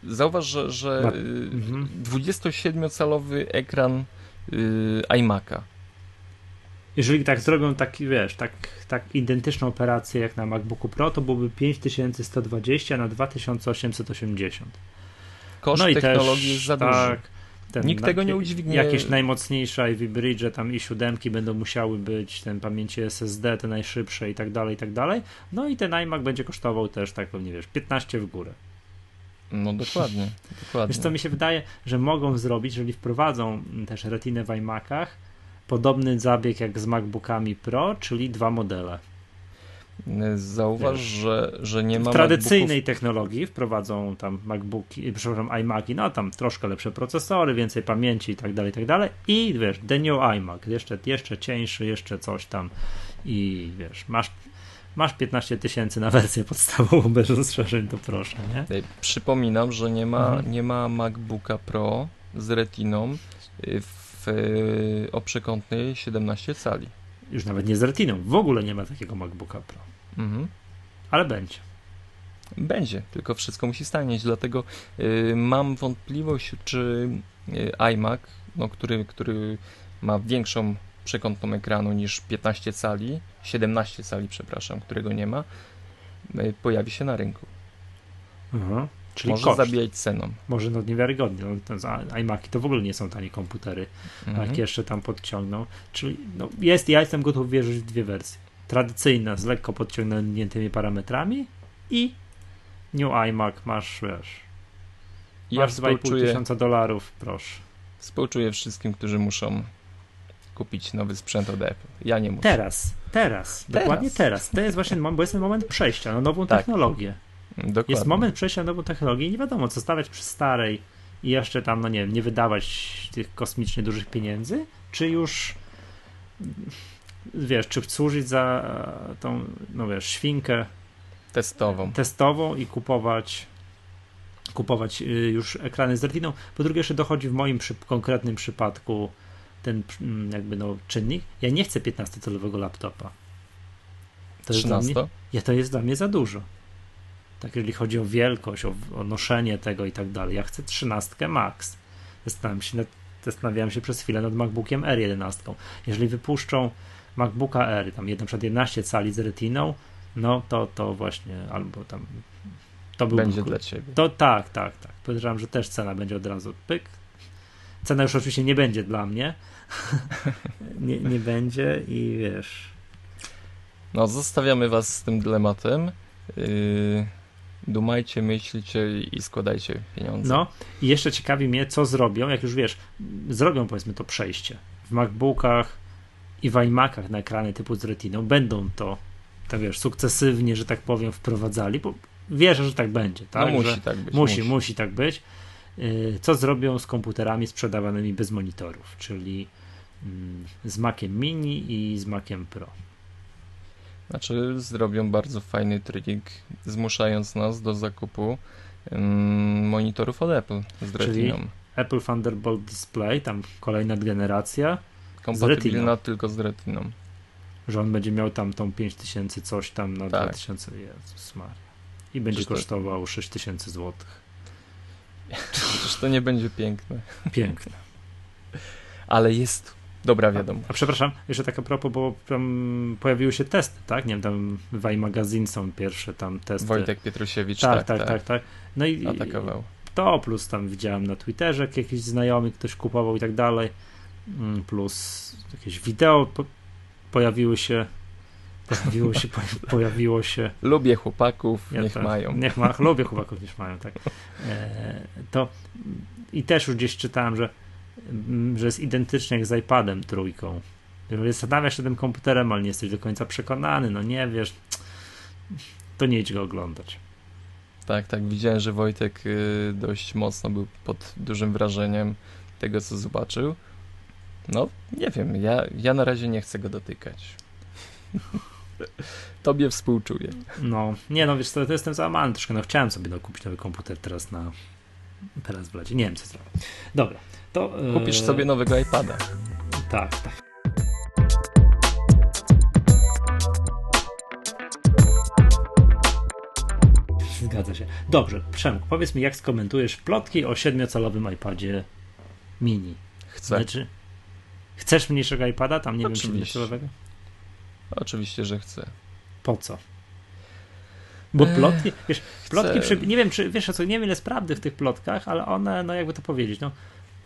Zauważ, że, że y, 27-calowy mhm. ekran y, iMac'a. Jeżeli tak zrobią taki, wiesz, tak, tak identyczną operację jak na MacBooku Pro, to byłoby 5120 na 2880 koszt no technologii też, jest za duży. Tak. ten, Nikt tego nie udźwignie. Jakieś najmocniejsze Ivy Bridge, tam i siódemki będą musiały być, ten pamięci SSD, te najszybsze i tak dalej, i tak dalej. No i ten iMac będzie kosztował też tak pewnie, wiesz, 15 w górę. No dokładnie, dokładnie. Wiesz co, mi się wydaje, że mogą zrobić, jeżeli wprowadzą też retinę w iMacach, podobny zabieg jak z MacBookami Pro, czyli dwa modele. Zauważ, że, że nie ma. W tradycyjnej MacBooków... technologii wprowadzą tam MacBooki, przepraszam, iMaki, no tam troszkę lepsze procesory, więcej pamięci i tak dalej, i tak dalej. I wiesz, the new iMac, jeszcze, jeszcze cieńszy, jeszcze coś tam. I wiesz, masz, masz 15 tysięcy na wersję podstawową bez rozszerzeń, to proszę, nie? Przypominam, że nie ma, mhm. nie ma MacBooka Pro z retiną w o przekątnej 17 cali już nawet nie z retiną, w ogóle nie ma takiego MacBooka Pro. Mhm. Ale będzie. Będzie, tylko wszystko musi stanieć, dlatego y, mam wątpliwość, czy y, iMac, no, który, który ma większą przekątną ekranu niż 15 cali, 17 cali, przepraszam, którego nie ma, y, pojawi się na rynku. Mhm. Czyli Może koszt. zabijać ceną. Może no niewiarygodnie. No, iMaki to w ogóle nie są tanie komputery. Mhm. Jak jeszcze tam podciągną. Czyli no, jest, ja jestem gotów wierzyć w dwie wersje. Tradycyjna z lekko podciągniętymi parametrami i New iMac masz, wiesz, ja masz 2,5 tysiąca dolarów, proszę. Współczuję wszystkim, którzy muszą kupić nowy sprzęt od Apple. Ja nie muszę. Teraz, teraz, teraz. dokładnie teraz. To jest właśnie bo jest ten moment przejścia na nową tak. technologię. Dokładnie. Jest moment przejścia nową technologię i nie wiadomo, co stawiać przy starej i jeszcze tam, no nie wiem, nie wydawać tych kosmicznie dużych pieniędzy, czy już wiesz, czy służyć za tą, no wiesz, świnkę testową, testową i kupować kupować y, już ekrany z retiną. Po drugie, jeszcze dochodzi w moim przy, konkretnym przypadku ten mm, jakby no czynnik. Ja nie chcę 15-calowego laptopa. To 13? Jest mnie, ja, to jest dla mnie za dużo tak jeżeli chodzi o wielkość, o, o noszenie tego i tak dalej. Ja chcę 13 max. Zastanawiam się, nad, zastanawiałem się przez chwilę nad MacBookiem R11. Jeżeli wypuszczą MacBooka R, tam na przykład 11 cali z retiną, no to to właśnie, albo tam to był będzie dla ciebie. To tak, tak, tak. Podejrzewam, że też cena będzie od razu pyk. Cena już oczywiście nie będzie dla mnie. nie, nie będzie i wiesz. No, zostawiamy was z tym dylematem. Yy, Dumajcie, myślcie i składajcie pieniądze. No i jeszcze ciekawi mnie, co zrobią, jak już wiesz, zrobią powiedzmy to przejście w MacBookach i w iMacach na ekrany typu z Retiną. Będą to, tak wiesz, sukcesywnie, że tak powiem, wprowadzali, bo wierzę, że tak będzie. Tak? No musi że tak być. Musi, musi, musi tak być. Y, co zrobią z komputerami sprzedawanymi bez monitorów, czyli mm, z Maciem Mini i z Maciem Pro. Znaczy zrobią bardzo fajny trik, zmuszając nas do zakupu um, monitorów od Apple z retiną. Czyli Apple Thunderbolt Display, tam kolejna generacja. Kompatybilna tylko z retiną. Że on będzie miał tam tą 5000 coś tam na tak. 2000, Jezus Maria. I będzie Przecież kosztował to... 6000 zł. Przecież to nie będzie piękne. Piękne. Ale jest Dobra, wiadomo. A, a, przepraszam, jeszcze tak a propos, bo tam pojawiły się testy, tak? Nie wiem, tam w iMagazine są pierwsze tam testy. Wojtek Pietrusiewicz, tak, tak, tak, tak. tak. No i atakował. To plus tam widziałem na Twitterze, jak jakiś znajomy ktoś kupował i tak dalej. Mm, plus jakieś wideo po, pojawiły się. Pojawiło się, pojawiło się. Lubię chłopaków, ja niech tak, mają. Niech ma, lubię chłopaków, niech mają, tak. E, to i też już gdzieś czytałem, że że jest identyczny jak z iPadem trójką. Zastanawiasz się tym komputerem, ale nie jesteś do końca przekonany, no nie wiesz, to nie idź go oglądać. Tak, tak, widziałem, że Wojtek y, dość mocno był pod dużym wrażeniem tego, co zobaczył. No, nie wiem, ja, ja na razie nie chcę go dotykać. Tobie współczuję. No, nie no, wiesz, to, to jestem załamany troszkę, no chciałem sobie no, kupić nowy komputer teraz na teraz w lecie, nie wiem co zrobię. Dobra, to, Kupisz e, sobie nowego iPada. Tak, tak. Zgadza się. Dobrze, Przemk, powiedz mi, jak skomentujesz plotki o 7-calowym iPadzie mini? Chcę. Znaczy, chcesz mniejszego iPada? Tam nie Oczywiście. wiem, 7-calowego? Oczywiście, że chcę. Po co? Bo plotki, wiesz, plotki, przy, nie wiem, czy, wiesz, co, nie wiem ile jest prawdy w tych plotkach, ale one, no jakby to powiedzieć, no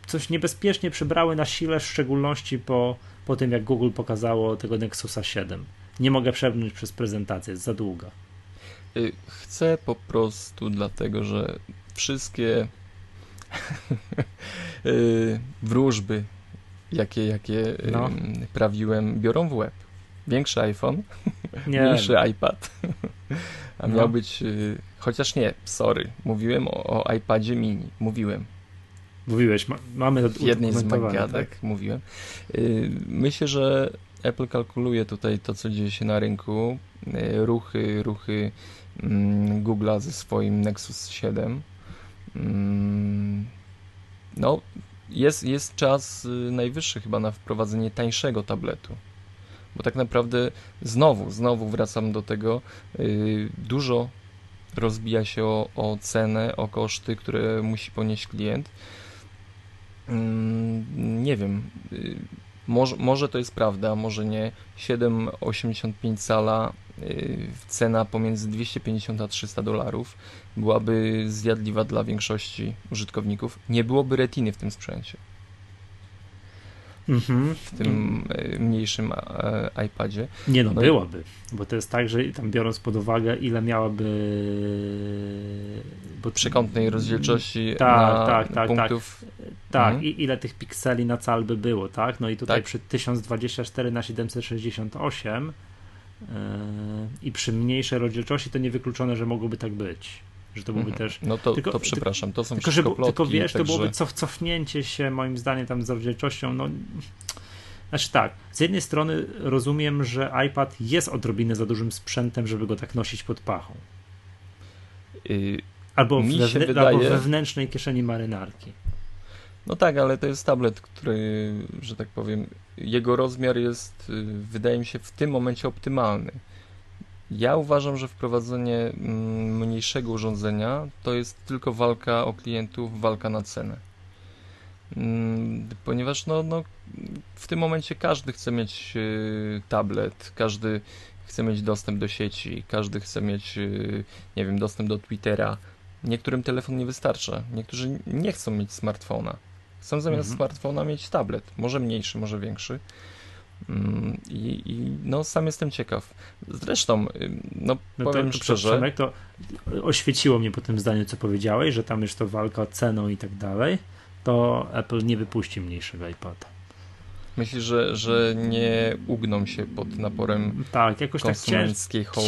coś niebezpiecznie przybrały na sile, w szczególności po, po tym, jak Google pokazało tego Nexusa 7. Nie mogę przebrnąć przez prezentację, jest za długa. Y, chcę po prostu dlatego, że wszystkie y, wróżby, jakie, jakie no. prawiłem, biorą w łeb. Większy iPhone, nie. mniejszy iPad, a no. miał być, y, chociaż nie, sorry, mówiłem o, o iPadzie mini, mówiłem. Mówiłeś, ma, mamy W jednej z magadek tak? mówiłem. Myślę, że Apple kalkuluje tutaj to, co dzieje się na rynku, ruchy, ruchy Mm, Google'a ze swoim Nexus 7. Mm, no, jest, jest czas y, najwyższy chyba na wprowadzenie tańszego tabletu. Bo tak naprawdę znowu, znowu wracam do tego, y, dużo rozbija się o, o cenę, o koszty, które musi ponieść klient. Mm, nie wiem, y, może, może to jest prawda, może nie. 7,85 cala Y, cena pomiędzy 250 a 300 dolarów byłaby zjadliwa dla większości użytkowników. Nie byłoby retiny w tym sprzęcie. Mhm. W tym y, mniejszym e, iPadzie. Nie no, no byłaby, bo to jest tak, że tam biorąc pod uwagę ile miałaby bo... przekątnej rozdzielczości tak, na tak, tak, tak. punktów. Tak, tak. Mhm. i ile tych pikseli na cal by było, tak? No i tutaj tak. przy 1024 na 768 i przy mniejszej rozdzielczości to niewykluczone, że mogłoby tak być. Że to byłoby mhm. też. No to, tylko, to przepraszam, to są tylko, wszystko plotki, Tylko wiesz, to byłoby cof, cofnięcie się moim zdaniem tam z rozdzielczością. No, znaczy tak, z jednej strony rozumiem, że iPad jest odrobinę za dużym sprzętem, żeby go tak nosić pod pachą. Yy, albo, wewnę, wydaje... albo wewnętrznej kieszeni marynarki. No tak, ale to jest tablet, który, że tak powiem, jego rozmiar jest, y, wydaje mi się, w tym momencie optymalny. Ja uważam, że wprowadzenie mm, mniejszego urządzenia to jest tylko walka o klientów, walka na cenę. Mm, ponieważ no, no, w tym momencie każdy chce mieć y, tablet, każdy chce mieć dostęp do sieci, każdy chce mieć, y, nie wiem, dostęp do Twittera. Niektórym telefon nie wystarcza, niektórzy nie chcą mieć smartfona. Chcą zamiast mhm. smartfona mieć tablet, może mniejszy, może większy. Mm, I, I, no, sam jestem ciekaw. Zresztą, no, no powiem to, szczerze. Przemek, to oświeciło mnie po tym zdaniu, co powiedziałeś, że tam jest to walka o ceną i tak dalej. To Apple nie wypuści mniejszego iPada. Myślisz, że, że nie ugną się pod naporem tak, jakoś tak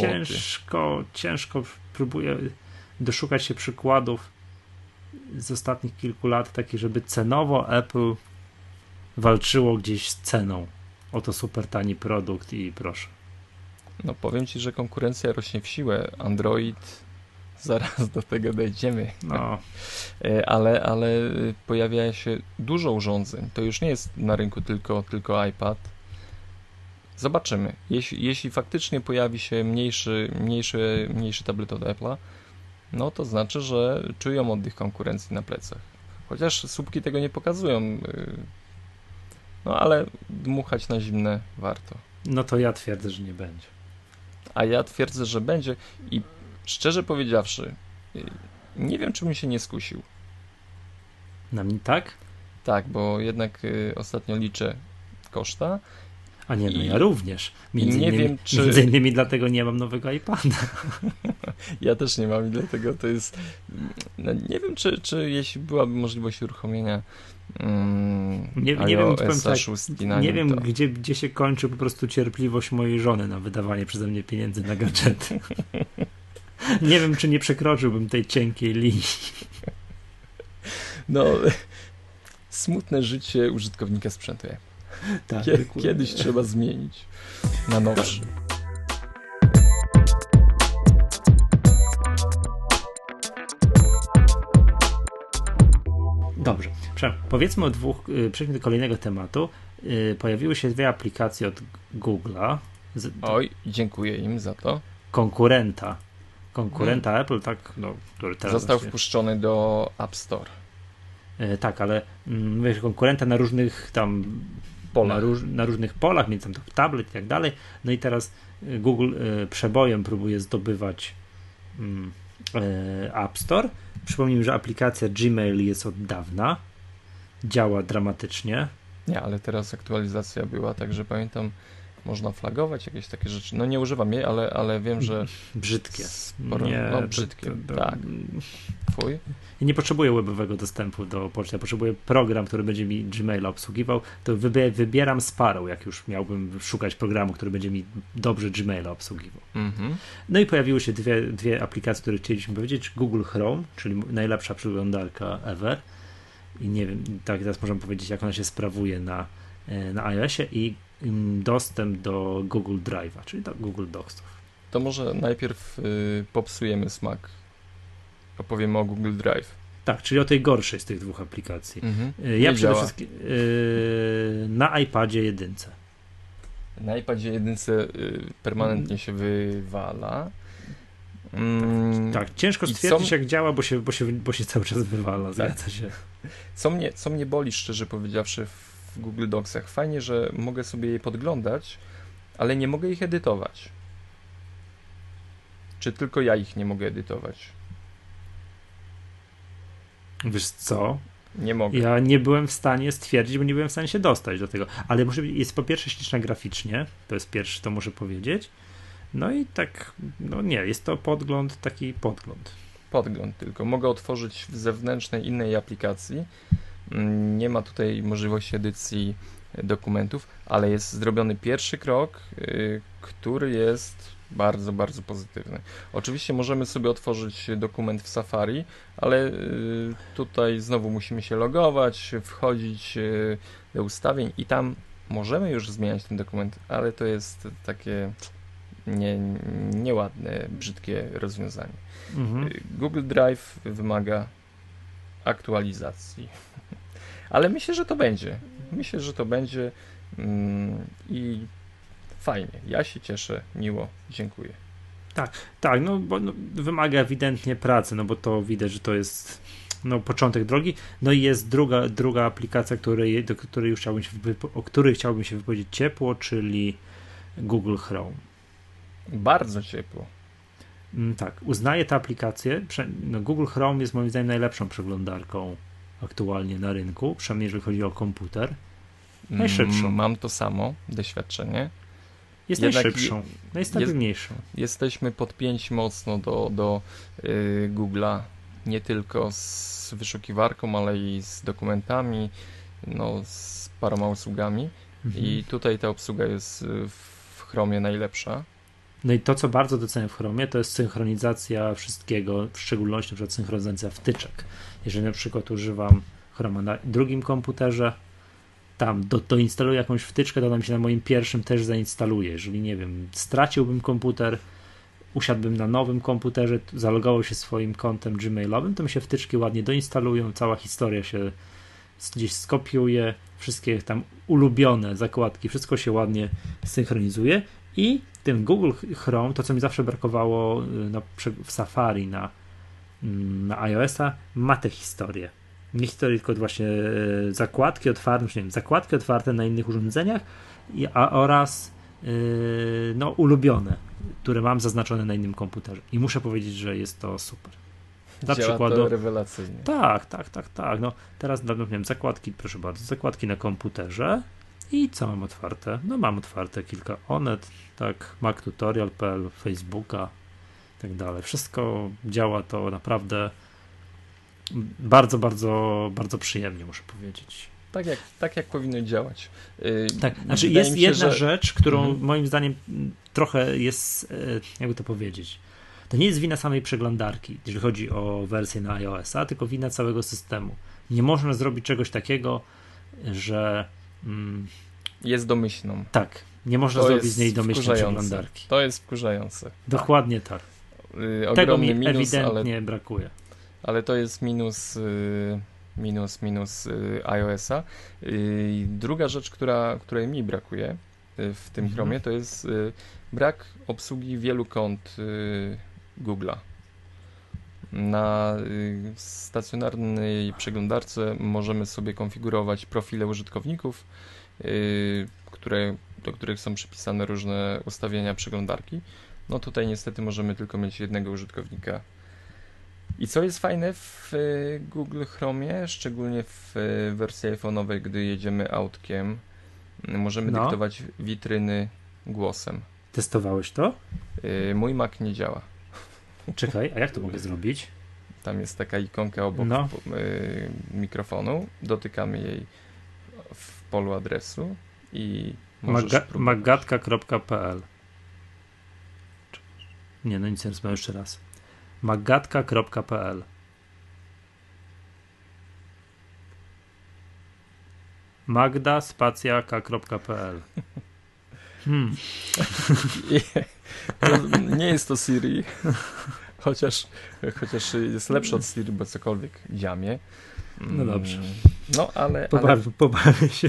Ciężko, ciężko próbuję doszukać się przykładów z ostatnich kilku lat taki, żeby cenowo Apple walczyło gdzieś z ceną. Oto super tani produkt i proszę. No powiem Ci, że konkurencja rośnie w siłę. Android, zaraz do tego dojdziemy. No. E, ale, ale pojawia się dużo urządzeń. To już nie jest na rynku tylko, tylko iPad. Zobaczymy. Jeśli, jeśli faktycznie pojawi się mniejszy, mniejszy, mniejszy tablet od Apple'a, no to znaczy, że czują oddech konkurencji na plecach. Chociaż słupki tego nie pokazują. No ale dmuchać na zimne warto. No to ja twierdzę, że nie będzie. A ja twierdzę, że będzie i szczerze powiedziawszy, y, nie wiem, czy bym się nie skusił. Na mnie tak? Tak, bo jednak y, ostatnio liczę koszta a nie, no I, ja również. Między, nie innymi, wiem, czy... między innymi dlatego nie mam nowego iPada. ja też nie mam i dlatego to jest... No, nie wiem, czy, czy jeśli byłaby możliwość uruchomienia um, nie, nie wiem, tak, 6 nie wiem gdzie, gdzie się kończy po prostu cierpliwość mojej żony na wydawanie przeze mnie pieniędzy na gadżety. nie wiem, czy nie przekroczyłbym tej cienkiej linii. No, smutne życie użytkownika sprzętu. Tak, kiedyś trzeba zmienić na nowszy. Dobrze. Powiedzmy o dwóch, y, przejdźmy do kolejnego tematu. Y, pojawiły się dwie aplikacje od Google'a. Oj, dziękuję im za to. Konkurenta. Konkurenta hmm. Apple, tak, no, który teraz Został właśnie... wpuszczony do App Store. Y, tak, ale mm, wiesz, konkurenta na różnych tam polach. Na, róż, na, różnych polach, między tam tablet i tak dalej. No i teraz y, Google y, przebojem próbuje zdobywać y, App Store. Przypomnijmy, że aplikacja Gmail jest od dawna. Działa dramatycznie. Nie, ale teraz aktualizacja była, także pamiętam, można flagować jakieś takie rzeczy. No nie używam jej, ale, ale wiem, że. Brzydkie. Sporo, nie, no brzydkie. To, to, tak. Twój? Ja nie potrzebuję webowego dostępu do poczty. Ja potrzebuję program, który będzie mi Gmaila obsługiwał. To wybieram Sparrow, jak już miałbym szukać programu, który będzie mi dobrze Gmaila obsługiwał. Mm-hmm. No i pojawiły się dwie, dwie aplikacje, które chcieliśmy powiedzieć. Google Chrome, czyli najlepsza przeglądarka ever. I nie wiem, tak teraz możemy powiedzieć, jak ona się sprawuje na, e, na iOSie i dostęp do Google Drive'a, czyli do Google Docsów. To może najpierw y, popsujemy smak. Opowiemy o Google Drive. Tak, czyli o tej gorszej z tych dwóch aplikacji. Mhm. Y, ja Nie przede działa. wszystkim y, na iPadzie jedynce. Na iPadzie jedynce y, permanentnie się wywala. Mm, tak, ciężko stwierdzić, są... jak działa, bo się, bo, się, bo się cały czas wywala, tak. się. Co mnie, co mnie boli, szczerze powiedziawszy, w w Google Docsach. Fajnie, że mogę sobie je podglądać, ale nie mogę ich edytować. Czy tylko ja ich nie mogę edytować? Wiesz co? Nie mogę. Ja nie byłem w stanie stwierdzić, bo nie byłem w stanie się dostać do tego. Ale może jest po pierwsze śliczna graficznie, to jest pierwsze, to muszę powiedzieć. No i tak, no nie, jest to podgląd, taki podgląd. Podgląd tylko. Mogę otworzyć w zewnętrznej innej aplikacji nie ma tutaj możliwości edycji dokumentów, ale jest zrobiony pierwszy krok, y, który jest bardzo, bardzo pozytywny. Oczywiście możemy sobie otworzyć dokument w Safari, ale y, tutaj znowu musimy się logować, wchodzić y, do ustawień i tam możemy już zmieniać ten dokument, ale to jest takie nie, nieładne, brzydkie rozwiązanie. Mhm. Google Drive wymaga aktualizacji. Ale myślę, że to będzie. Myślę, że to będzie mm, i fajnie. Ja się cieszę, miło, dziękuję. Tak, tak, no bo no, wymaga ewidentnie pracy, no bo to widać, że to jest no, początek drogi. No i jest druga, druga aplikacja, której, do której już chciałbym się o której chciałbym się wypowiedzieć ciepło, czyli Google Chrome. Bardzo ciepło. Mm, tak, uznaję tę aplikację. No, Google Chrome jest moim zdaniem najlepszą przeglądarką aktualnie na rynku, przynajmniej jeżeli chodzi o komputer. Najszybszą. Mm, mam to samo doświadczenie. Jest Jednak najszybszą, najstabilniejszą. Jest, jesteśmy podpięci mocno do, do yy, Google'a, nie tylko z wyszukiwarką, ale i z dokumentami, no, z paroma usługami. Mhm. I tutaj ta obsługa jest w Chromie najlepsza. No i to, co bardzo doceniam w Chromie, to jest synchronizacja wszystkiego, w szczególności przykład synchronizacja wtyczek. Jeżeli na przykład używam Chroma na drugim komputerze, tam do, doinstaluję jakąś wtyczkę, to nam się na moim pierwszym też zainstaluje. Jeżeli, nie wiem, straciłbym komputer, usiadłbym na nowym komputerze, zalogował się swoim kontem gmailowym, to mi się wtyczki ładnie doinstalują, cała historia się gdzieś skopiuje, wszystkie tam ulubione zakładki, wszystko się ładnie synchronizuje i ten Google Chrome, to co mi zawsze brakowało y, w Safari na, mm, na iOS-a, ma tę historię. Nie historię, tylko właśnie y, zakładki otwarte, nie wiem, zakładki otwarte na innych urządzeniach i, a, oraz yy, no, ulubione, które mam zaznaczone na innym komputerze. I muszę powiedzieć, że jest to super. Dla Działa przykładu. To rewelacyjnie. Tak, tak, tak, tak. No, teraz no, nie wiem, zakładki, proszę bardzo, zakładki na komputerze i co mam otwarte? No mam otwarte kilka Onet, tak, MacTutorial.pl, Facebooka i tak dalej. Wszystko działa to naprawdę bardzo, bardzo, bardzo przyjemnie, muszę powiedzieć. Tak jak, tak jak powinno działać. Yy, tak, znaczy jest się, jedna że... rzecz, którą mhm. moim zdaniem trochę jest, e, jakby to powiedzieć, to nie jest wina samej przeglądarki, jeżeli chodzi o wersję na iOS-a, tylko wina całego systemu. Nie można zrobić czegoś takiego, że jest domyślną. Tak, nie można to zrobić z niej domyślnej przeglądarki. To jest wkurzające. Dokładnie tak. Yy, Tego mi minus, ewidentnie ale, brakuje. Ale to jest minus, yy, minus, minus yy, iOS-a. Y, druga rzecz, która, której mi brakuje y, w tym mhm. Chromie, to jest y, brak obsługi wielu kont Google'a. Na stacjonarnej przeglądarce możemy sobie konfigurować profile użytkowników, które, do których są przypisane różne ustawienia przeglądarki. No tutaj niestety możemy tylko mieć jednego użytkownika I co jest fajne w y, Google Chromie, szczególnie w y, wersji iPhone'owej, gdy jedziemy autkiem, możemy no. dyktować witryny głosem. Testowałeś to? Mój Mac nie działa. Czekaj, a jak to mogę zrobić? Tam jest taka ikonka obok no. mikrofonu. Dotykamy jej w polu adresu i Maga magatka.pl Nie, no nic nie rozumiem jeszcze raz. magatka.pl Magda spacjaka.pl hmm. Nie jest to Siri, chociaż, chociaż jest lepszy od Siri, bo cokolwiek dziamie. No dobrze. No, ale... Pobawię, ale... pobawię się.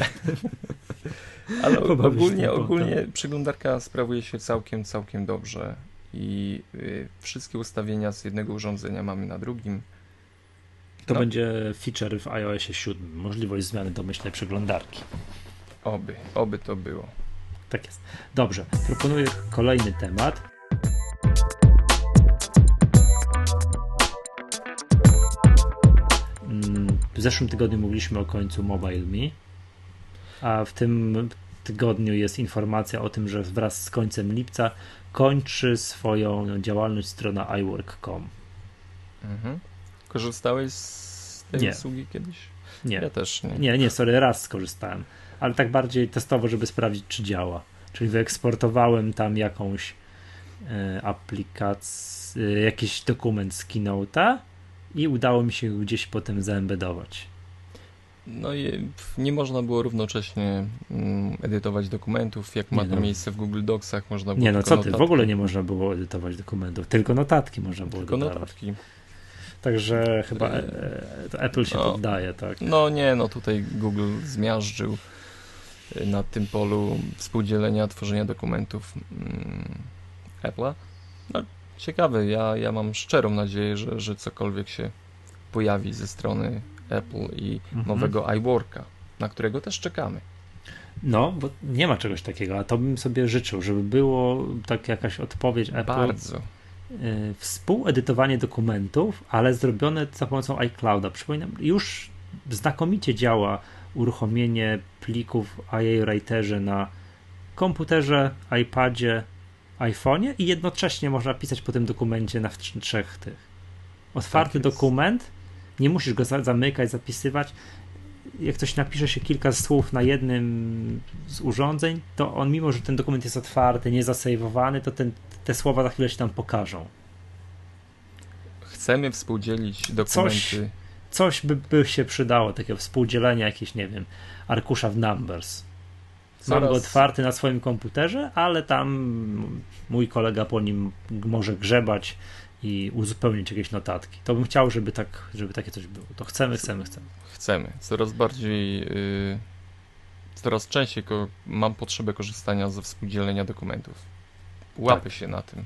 Ale ogólnie, ogólnie przeglądarka sprawuje się całkiem, całkiem dobrze i y, wszystkie ustawienia z jednego urządzenia mamy na drugim. To no. będzie feature w iOS 7, możliwość zmiany domyślnej przeglądarki. Oby, oby to było. Tak jest. Dobrze, proponuję kolejny temat. Mm, w zeszłym tygodniu mówiliśmy o końcu Mobile Me, a w tym tygodniu jest informacja o tym, że wraz z końcem lipca kończy swoją działalność strona iWork.com. Mhm. Korzystałeś z tej nie. usługi kiedyś? Nie. Ja też nie. Nie, nie, sorry, raz skorzystałem, ale tak bardziej testowo, żeby sprawdzić, czy działa. Czyli wyeksportowałem tam jakąś e, aplikację, e, jakiś dokument z Keynote'a i udało mi się gdzieś potem zaembedować. No i nie można było równocześnie mm, edytować dokumentów, jak ma to no. miejsce w Google Docsach, można było Nie no, co ty, w ogóle nie można było edytować dokumentów, tylko notatki można było Tylko dodawać. notatki. Także chyba e, Apple się no, poddaje, tak? No nie, no tutaj Google zmiażdżył na tym polu współdzielenia, tworzenia dokumentów mm, Apple'a. No, ciekawe, ja, ja mam szczerą nadzieję, że, że cokolwiek się pojawi ze strony Apple i mhm. nowego iWorka, na którego też czekamy. No, bo nie ma czegoś takiego, a to bym sobie życzył, żeby było tak jakaś odpowiedź Apple. Bardzo. Y, współedytowanie dokumentów, ale zrobione za pomocą iClouda. Przypominam, już znakomicie działa uruchomienie plików IA Writerze na komputerze, iPadzie, iPhone'ie i jednocześnie można pisać po tym dokumencie na trzech tych. Otwarty tak dokument nie musisz go zamykać, zapisywać. Jak ktoś napisze się kilka słów na jednym z urządzeń, to on, mimo że ten dokument jest otwarty, nie zasejwowany, to ten, te słowa za chwilę się tam pokażą. Chcemy współdzielić dokumenty. Coś, coś by, by się przydało, takiego współdzielenia jakiegoś, nie wiem, arkusza w Numbers. Mam go otwarty na swoim komputerze, ale tam mój kolega po nim może grzebać i uzupełnić jakieś notatki. To bym chciał, żeby, tak, żeby takie coś było. To chcemy, chcemy, chcemy. Chcemy. Coraz bardziej, yy, coraz częściej mam potrzebę korzystania ze współdzielenia dokumentów. Łapy tak. się na tym.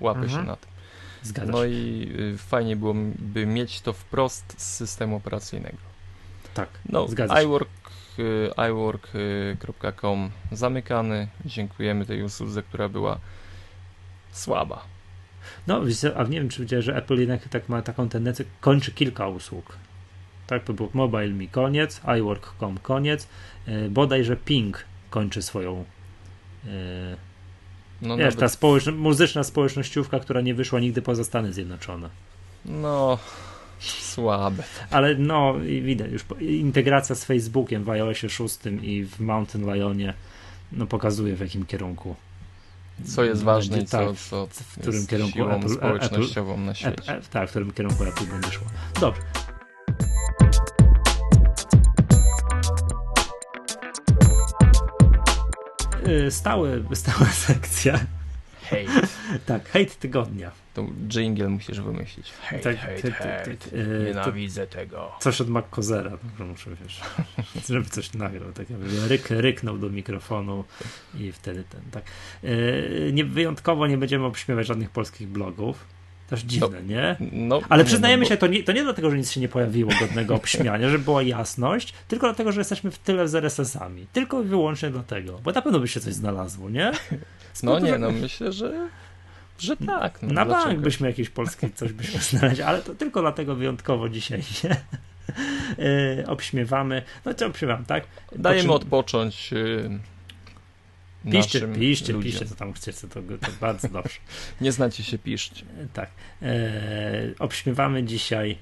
Łapy mhm. się na tym. Zgadza no się. i y, fajnie byłoby mieć to wprost z systemu operacyjnego. Tak, no, zgadza iWork, y, iWork.com zamykany. Dziękujemy tej usłudze, która była słaba. No, a nie wiem, czy widziałeś, że Apple jednak tak ma taką tendencję, kończy kilka usług. Tak, to był Mobile Mi koniec, iWork.com koniec, bodajże Ping kończy swoją no, wiesz, nawet... ta społeczno muzyczna społecznościówka, która nie wyszła nigdy poza Stany Zjednoczone. No, słabe. Ale no, widać już integracja z Facebookiem w iOSie 6 i w Mountain Lionie no, pokazuje w jakim kierunku co jest ważne i co, tak, co w którym kierunku Apple, społecznościową Apple, na świecie. Apple, tak, w którym kierunku Apple będzie szło. Dobrze. Stały, stała sekcja. Hate. tak, hate tygodnia. To jingle musisz wymyślić. Hate, tak, hate, ty, hate. Ty, ty, Nienawidzę to tego. Coś od McCozera, dobrze muszę, wiesz, żeby coś nagrał. Tak jakby ryk, ryknął do mikrofonu i wtedy ten, tak. Yy, nie, wyjątkowo nie będziemy obśmiewać żadnych polskich blogów. Też dziwne, no, nie? No, Ale przyznajemy nie, no, się, to nie, to nie dlatego, że nic się nie pojawiło godnego obśmiania, żeby była jasność, tylko dlatego, że jesteśmy w tyle z RSS-ami. Tylko i wyłącznie dlatego. Bo na pewno by się coś znalazło, nie? no nie, no myślę, że że tak. No, Na dlaczego? bank byśmy jakieś polskie coś byśmy znaleźli, ale to tylko dlatego wyjątkowo dzisiaj się yy, obśmiewamy. No co obśmiewam, tak? Dajemy odpocząć. Yy... Piszcie, piszcie, ludziom. piszcie, co tam chcecie, to, to bardzo dobrze. Nie znacie się, piszcie. Tak. E, obśmiewamy dzisiaj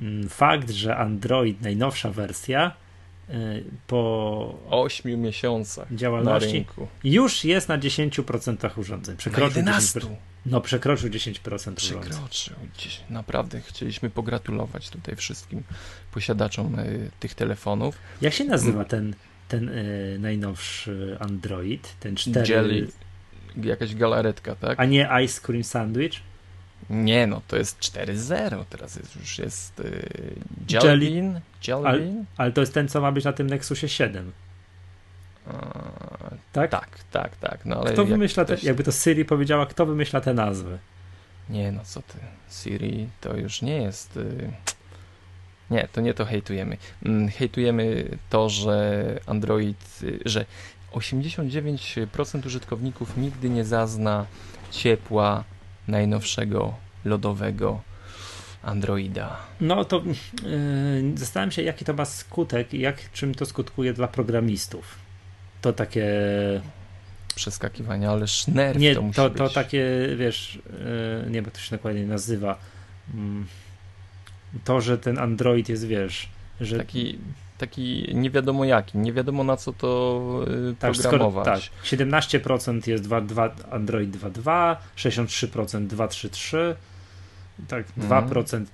mm, fakt, że Android, najnowsza wersja, e, po 8 miesiącach działalności już jest na 10% urządzeń. Przekroczył na 11. 10%, no, przekroczył 10% Przekroczył. Naprawdę chcieliśmy pogratulować tutaj wszystkim posiadaczom y, tych telefonów. Jak się nazywa ten ten y, najnowszy Android, ten 4... Jelly, jakaś galaretka, tak? A nie Ice Cream Sandwich? Nie, no to jest 4.0, teraz jest, już jest y, Jelly, Jelly, Jelly ale, ale to jest ten, co ma być na tym Nexusie 7. A, tak? Tak, tak, tak. No, ale kto wymyśla, te, jakby to Siri powiedziała, kto wymyśla te nazwy? Nie, no co ty, Siri to już nie jest... Y nie, to nie to hejtujemy. Mm, hejtujemy to, że Android, że 89% użytkowników nigdy nie zazna ciepła najnowszego lodowego Androida. No to yy, zastanawiam się, jaki to ma skutek i jak, czym to skutkuje dla programistów. To takie przeskakiwania, ale nerw nie, to musi to, być. to takie, wiesz, yy, nie wiem, jak to się dokładnie nazywa. Yy to, że ten Android jest, wiesz, że... Taki, taki nie wiadomo jaki, nie wiadomo na co to yy, tak, programować. Skoro, tak, 17% jest 2, 2, Android 2.2, 63% 2.3.3, tak, mm. 2%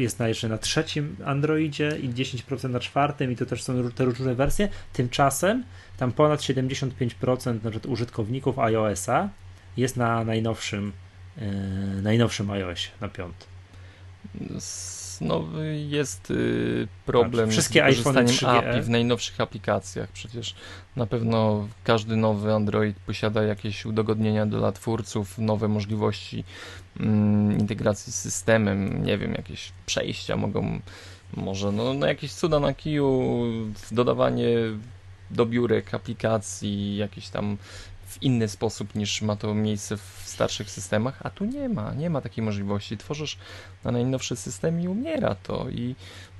jest na, jeszcze na trzecim Androidzie i 10% na czwartym i to też są te różne wersje. Tymczasem tam ponad 75% na przykład użytkowników iOS-a jest na najnowszym, yy, najnowszym iOSie, na piątym no, jest y, problem Wszystkie z wykorzystaniem API w najnowszych aplikacjach. Przecież na pewno każdy nowy Android posiada jakieś udogodnienia dla twórców, nowe możliwości mm, integracji z systemem, nie wiem, jakieś przejścia mogą, może no, no jakieś cuda na kiju, dodawanie do biurek aplikacji, jakieś tam w inny sposób niż ma to miejsce w starszych systemach, a tu nie ma, nie ma takiej możliwości. Tworzysz na najnowszy system i umiera to i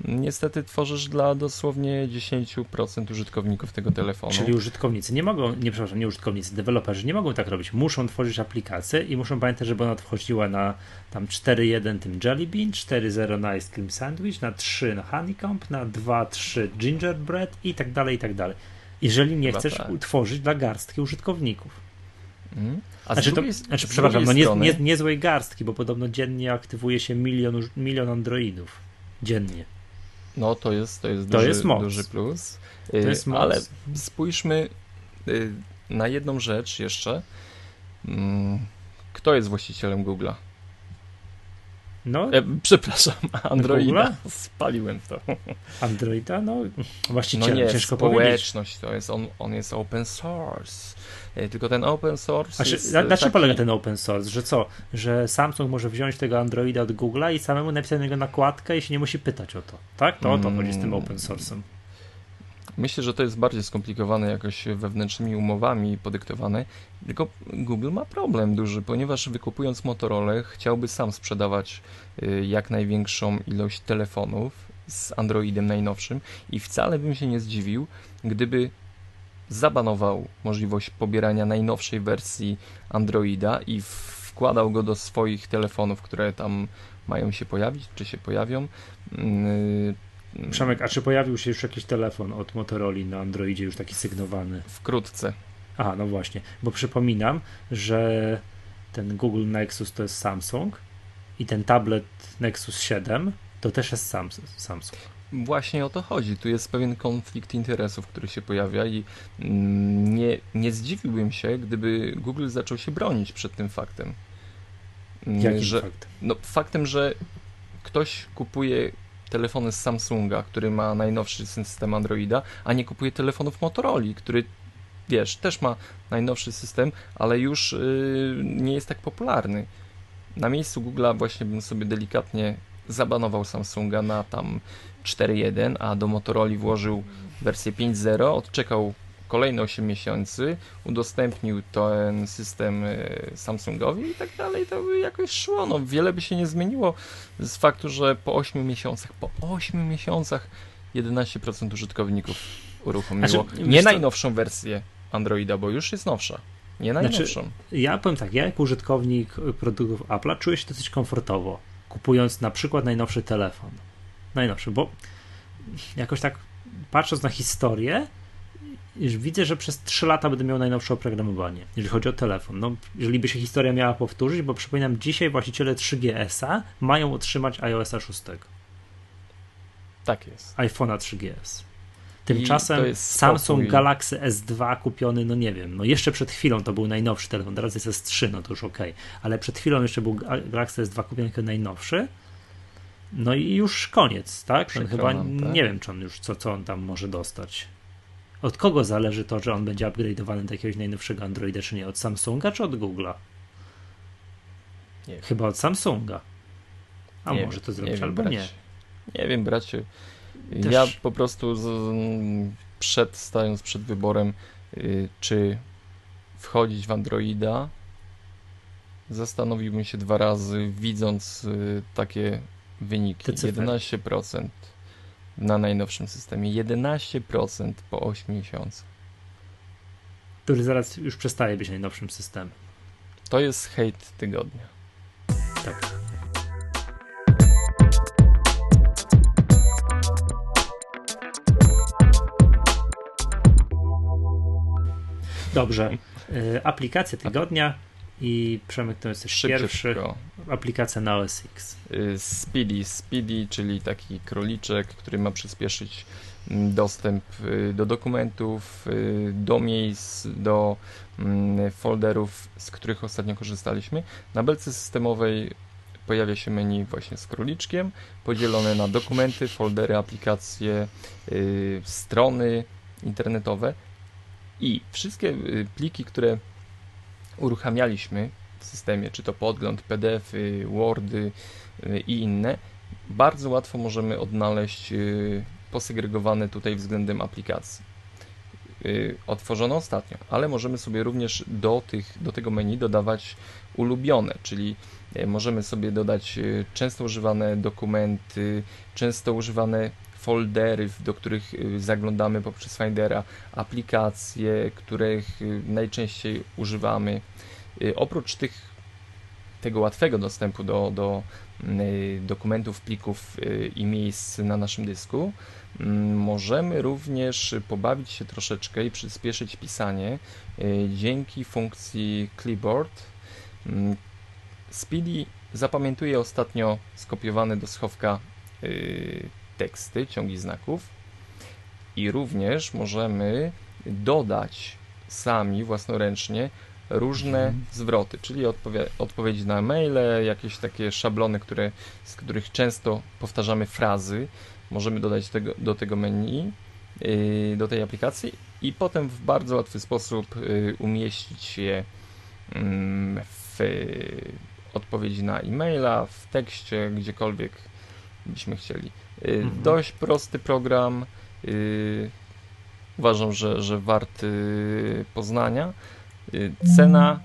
niestety tworzysz dla dosłownie 10% użytkowników tego telefonu. Czyli użytkownicy nie mogą, nie przepraszam, nie użytkownicy, deweloperzy nie mogą tak robić. Muszą tworzyć aplikację i muszą pamiętać, żeby ona wchodziła na tam 4.1 tym Jelly Bean, 4.0 na Ice Cream Sandwich, na 3 na Honeycomb, na 2.3 Gingerbread i tak dalej, i tak dalej jeżeli nie Chyba chcesz tak. utworzyć dla garstki użytkowników. Mm. A znaczy, drugiej, to, znaczy przepraszam, no nie, nie, niezłej garstki, bo podobno dziennie aktywuje się milion, milion androidów. Dziennie. No to jest, to jest, to duży, jest moc. duży plus. To jest y, moc. Ale spójrzmy y, na jedną rzecz jeszcze. Mm, kto jest właścicielem Google'a? No, e, przepraszam, Androida. Spaliłem to. Androida? No, właściciel, no nie, ciężko społeczność to jest, on, on jest open source. E, tylko ten open source. A jest, na, na czym taki... polega ten open source? Że co? Że Samsung może wziąć tego Androida od Google'a i samemu napisać na niego nakładkę i się nie musi pytać o to. Tak? To o to chodzi z tym mm. open source'em. Myślę, że to jest bardziej skomplikowane jakoś wewnętrznymi umowami podyktowane. Tylko Google ma problem duży, ponieważ wykupując Motorola chciałby sam sprzedawać y, jak największą ilość telefonów z Androidem najnowszym i wcale bym się nie zdziwił, gdyby zabanował możliwość pobierania najnowszej wersji Androida i wkładał go do swoich telefonów, które tam mają się pojawić, czy się pojawią, y, Przemek, a czy pojawił się już jakiś telefon od Motorola na Androidzie już taki sygnowany? Wkrótce. A, no właśnie, bo przypominam, że ten Google Nexus to jest Samsung i ten tablet Nexus 7 to też jest Samsung. Właśnie o to chodzi. Tu jest pewien konflikt interesów, który się pojawia i mm, nie, nie zdziwiłbym się, gdyby Google zaczął się bronić przed tym faktem. Jakim że, faktem? No, faktem, że ktoś kupuje telefony z Samsunga, który ma najnowszy system Androida, a nie kupuje telefonów Motorola, który wiesz, też ma najnowszy system, ale już yy, nie jest tak popularny. Na miejscu Google'a właśnie bym sobie delikatnie zabanował Samsunga na tam 4.1, a do Motorola włożył wersję 5.0, odczekał kolejne 8 miesięcy, udostępnił ten system e, Samsungowi i tak dalej, to by jakoś szło. No, wiele by się nie zmieniło z faktu, że po 8 miesiącach, po 8 miesiącach 11% użytkowników uruchomiło znaczy, nie najnowszą wersję Androida, bo już jest nowsza. Nie znaczy, najnowszą. Znaczy, ja powiem tak, ja jako użytkownik produktów Apple'a czuję się dosyć komfortowo, kupując na przykład najnowszy telefon. Najnowszy, bo jakoś tak patrząc na historię, widzę, że przez 3 lata będę miał najnowsze oprogramowanie, jeżeli chodzi o telefon. No, jeżeli by się historia miała powtórzyć, bo przypominam, dzisiaj właściciele 3GS-a mają otrzymać iOS 6. Tak jest. iPhone'a 3GS. Tymczasem Samsung. Galaxy S2 kupiony, no nie wiem, no jeszcze przed chwilą to był najnowszy telefon, teraz jest S3, no to już ok, ale przed chwilą jeszcze był Galaxy S2 kupiony jako najnowszy, no i już koniec, tak? chyba tak. nie wiem, czy on już, co, co on tam może dostać. Od kogo zależy to, że on będzie upgrade'owany do jakiegoś najnowszego Androida, czy nie? Od Samsunga, czy od Google'a? Chyba od Samsunga. A nie może to zrobić albo bracie. nie. Nie wiem, bracie. Też... Ja po prostu z, przed, stając przed wyborem, y, czy wchodzić w Androida, zastanowiłbym się dwa razy, widząc y, takie wyniki. 11% na najnowszym systemie. 11% po 8 miesiącach. Który zaraz już przestaje być najnowszym systemem. To jest hejt tygodnia. Tak. Dobrze. Y, aplikacja tygodnia i Przemek to jest pierwszy. Aplikacja na OS X. Y, Speedy, Speedy, czyli taki króliczek, który ma przyspieszyć mm, dostęp y, do dokumentów, do miejsc, do mm, folderów, z których ostatnio korzystaliśmy. Na belce systemowej pojawia się menu właśnie z króliczkiem, podzielone na dokumenty, foldery, aplikacje, strony internetowe. I wszystkie y, pliki, które uruchamialiśmy w systemie, czy to podgląd, PDFy, Wordy y, i inne, bardzo łatwo możemy odnaleźć y, posegregowane tutaj względem aplikacji. Otworzono ostatnio, ale możemy sobie również do, tych, do tego menu dodawać ulubione, czyli możemy sobie dodać często używane dokumenty, często używane foldery, do których y, zaglądamy poprzez Findera, aplikacje, których y, najczęściej używamy. Y, oprócz tych, tego łatwego dostępu do, do dokumentów, plików i miejsc na naszym dysku, mm, możemy również pobawić się troszeczkę i przyspieszyć pisanie dzięki funkcji Clipboard. Mm, Speedy zapamiętuje ostatnio skopiowany do schowka teksty, ciągi znaków i również możemy dodać sami własnoręcznie różne mhm. zwroty, czyli odpowie odpowiedzi na maile, jakieś takie szablony, które, z których często powtarzamy frazy, możemy dodać tego, do tego menu, yy, do tej aplikacji i potem w bardzo łatwy sposób yy, umieścić je yy, w odpowiedzi na e-maila, w tekście, gdziekolwiek byśmy chcieli. Y, mhm. Dość prosty program. Y, uważam, że, że warty poznania. Y, cena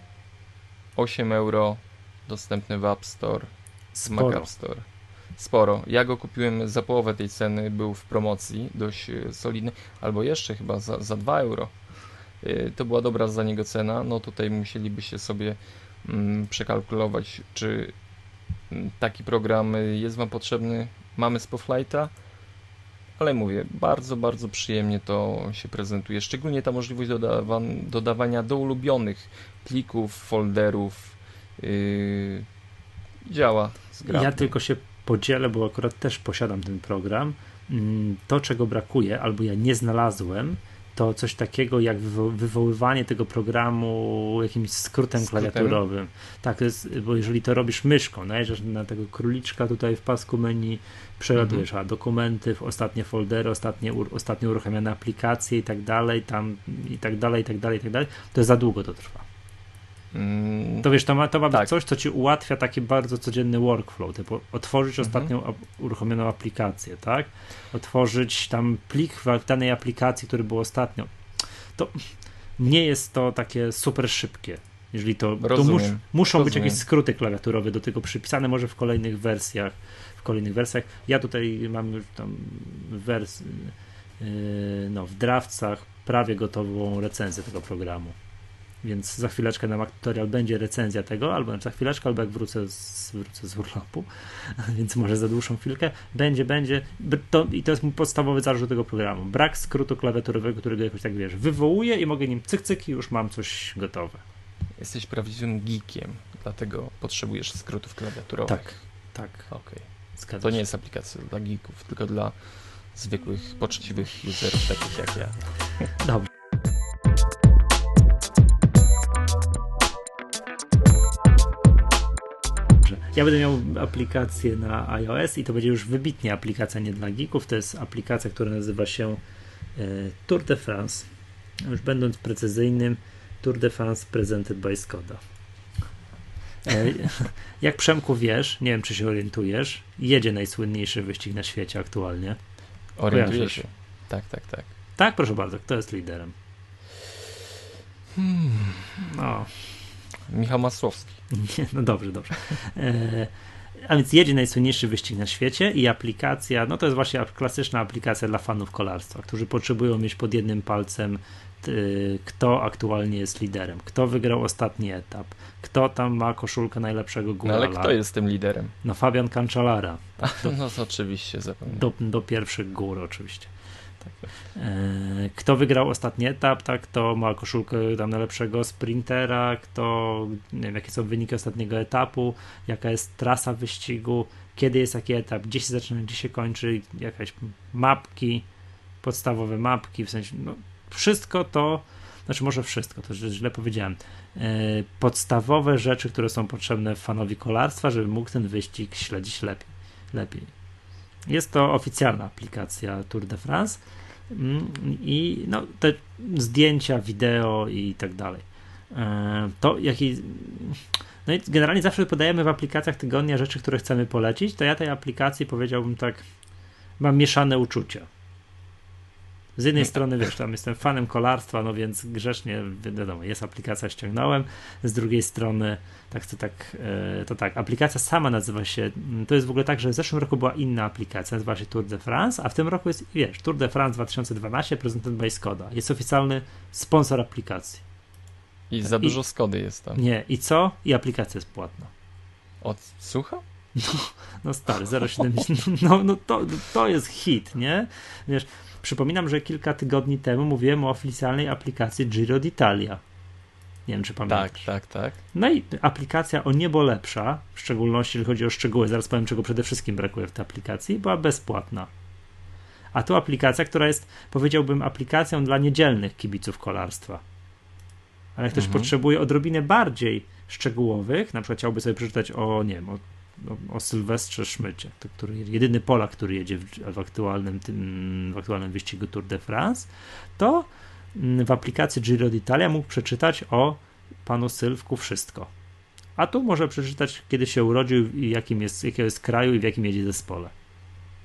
8 euro, dostępny w App Store, Sporo. Mac App Store. Sporo. Ja go kupiłem za połowę tej ceny, był w promocji, dość solidny, albo jeszcze chyba za, za 2 euro. To była dobra za niego cena. No tutaj musielibyście sobie mm, przekalkulować, czy mm, taki program jest Wam potrzebny mamy Spotlighta, ale mówię, bardzo, bardzo przyjemnie to się prezentuje. Szczególnie ta możliwość dodawa dodawania do ulubionych plików, folderów yy, działa zgrabnie. Ja tylko się podzielę, bo akurat też posiadam ten program. Mm, to, czego brakuje, albo ja nie znalazłem, to coś takiego jak wywo wywoływanie tego programu jakimś skrótem, skrótem? klawiaturowym. Tak, jest, bo jeżeli to robisz myszką, najeżdżasz na tego króliczka tutaj w pasku menu, przeładujesz mhm. a dokumenty, ostatnie foldery, ostatnie, ostatnio uruchamiane aplikacje i tak dalej, tam i tak dalej, i tak dalej, i tak dalej, to za długo to trwa. Mm, to wiesz, to ma, to ma tak. być coś, co ci ułatwia taki bardzo codzienny workflow, typu otworzyć mhm. ostatnią uruchomioną aplikację, tak? Otworzyć tam plik w danej aplikacji, który był ostatnio. to nie jest to takie super szybkie. Jeżeli to, to mus, muszą Rozumiem. być jakieś skróty klawiaturowe do tego przypisane, może w kolejnych wersjach. W kolejnych wersjach. Ja tutaj mam już tam wers, yy, no, w drawcach prawie gotową recenzję tego programu. Więc za chwileczkę na Mac Tutorial będzie recenzja tego, albo za chwileczkę, albo jak wrócę z, wrócę z urlopu, więc może za dłuższą chwilkę, będzie, będzie. To, I to jest mój podstawowy zarzut tego programu. Brak skrótu klawiaturowego, którego jakoś tak wiesz, wywołuję i mogę nim cyk, cyk i już mam coś gotowe. Jesteś prawdziwym geekiem, dlatego potrzebujesz skrótów klawiaturowych. Tak, tak. Okej. Okay. To nie jest aplikacja dla geeków, tylko dla zwykłych, poczciwych userów takich jak ja. Dobrze. Ja będę miał aplikację na iOS i to będzie już wybitnie aplikacja nie dla geeków. To jest aplikacja, która nazywa się e, Tour de France. Już będąc precyzyjnym, Tour de France presented by Skoda. E, jak Przemku wiesz, nie wiem czy się orientujesz, jedzie najsłynniejszy wyścig na świecie aktualnie. Orientuję się. Tak, tak, tak. Tak, proszę bardzo. Kto jest liderem? Hmm. No. Michał Masłowski. No dobrze, dobrze. E, a więc jedzie najsłynniejszy wyścig na świecie i aplikacja, no to jest właśnie klasyczna aplikacja dla fanów kolarstwa, którzy potrzebują mieć pod jednym palcem kto aktualnie jest liderem, kto wygrał ostatni etap, kto tam ma koszulkę najlepszego górala. No ale kto jest tym liderem? No Fabian Cancellara. Do, no to oczywiście zapomniałem. Do, do pierwszych gór oczywiście. E, kto wygrał ostatni etap, tak, kto ma koszulkę tam najlepszego sprintera, kto, nie wiem, jakie są wyniki ostatniego etapu, jaka jest trasa wyścigu, kiedy jest jaki etap, gdzie się zaczyna, gdzie się kończy, jakieś mapki, podstawowe mapki, w sensie, no, wszystko to, znaczy może wszystko, to źle powiedziałem, e, podstawowe rzeczy, które są potrzebne fanowi kolarstwa, żeby mógł ten wyścig śledzić lepiej. lepiej. Jest to oficjalna aplikacja Tour de France i no, te zdjęcia, wideo i tak dalej. E, to jaki. No i generalnie zawsze podajemy w aplikacjach tygodnia rzeczy, które chcemy polecić. To ja tej aplikacji powiedziałbym tak, mam mieszane uczucia z jednej strony, wiesz, tam jestem fanem kolarstwa, no więc grzecznie, wiadomo, jest aplikacja, ściągnąłem. Z drugiej strony, tak chcę tak, e, to tak, aplikacja sama nazywa się, mm, to jest w ogóle tak, że w zeszłym roku była inna aplikacja, nazywa się Tour de France, a w tym roku jest, wiesz, Tour de France 2012, prezentowany by Skoda. Jest oficjalny sponsor aplikacji. I za dużo I, Skody jest tam. Nie, i co? I aplikacja jest płatna. Od słucha? No, no stary, 0,70. No, no to, to jest hit, nie? Wiesz, Przypominam, że kilka tygodni temu mówiłem o oficjalnej aplikacji Giro d'Italia. Nie wiem, czy pamiętasz. Tak, tak, tak. No i aplikacja o niebo lepsza, w szczególności jeżeli chodzi o szczegóły, zaraz powiem, czego przede wszystkim brakuje w tej aplikacji, była bezpłatna. A tu aplikacja, która jest, powiedziałbym, aplikacją dla niedzielnych kibiców kolarstwa. Ale jak ktoś mhm. potrzebuje odrobinę bardziej szczegółowych, na przykład chciałby sobie przeczytać o, nie wiem, o o, o Sylwestrze Szmycie, to który, jedyny Polak, który jedzie w, w, aktualnym, tym, w aktualnym wyścigu Tour de France, to mm, w aplikacji Giro d'Italia mógł przeczytać o panu Sylwku wszystko. A tu może przeczytać, kiedy się urodził i jakim jest, jakiego jest kraju i w jakim jedzie zespole.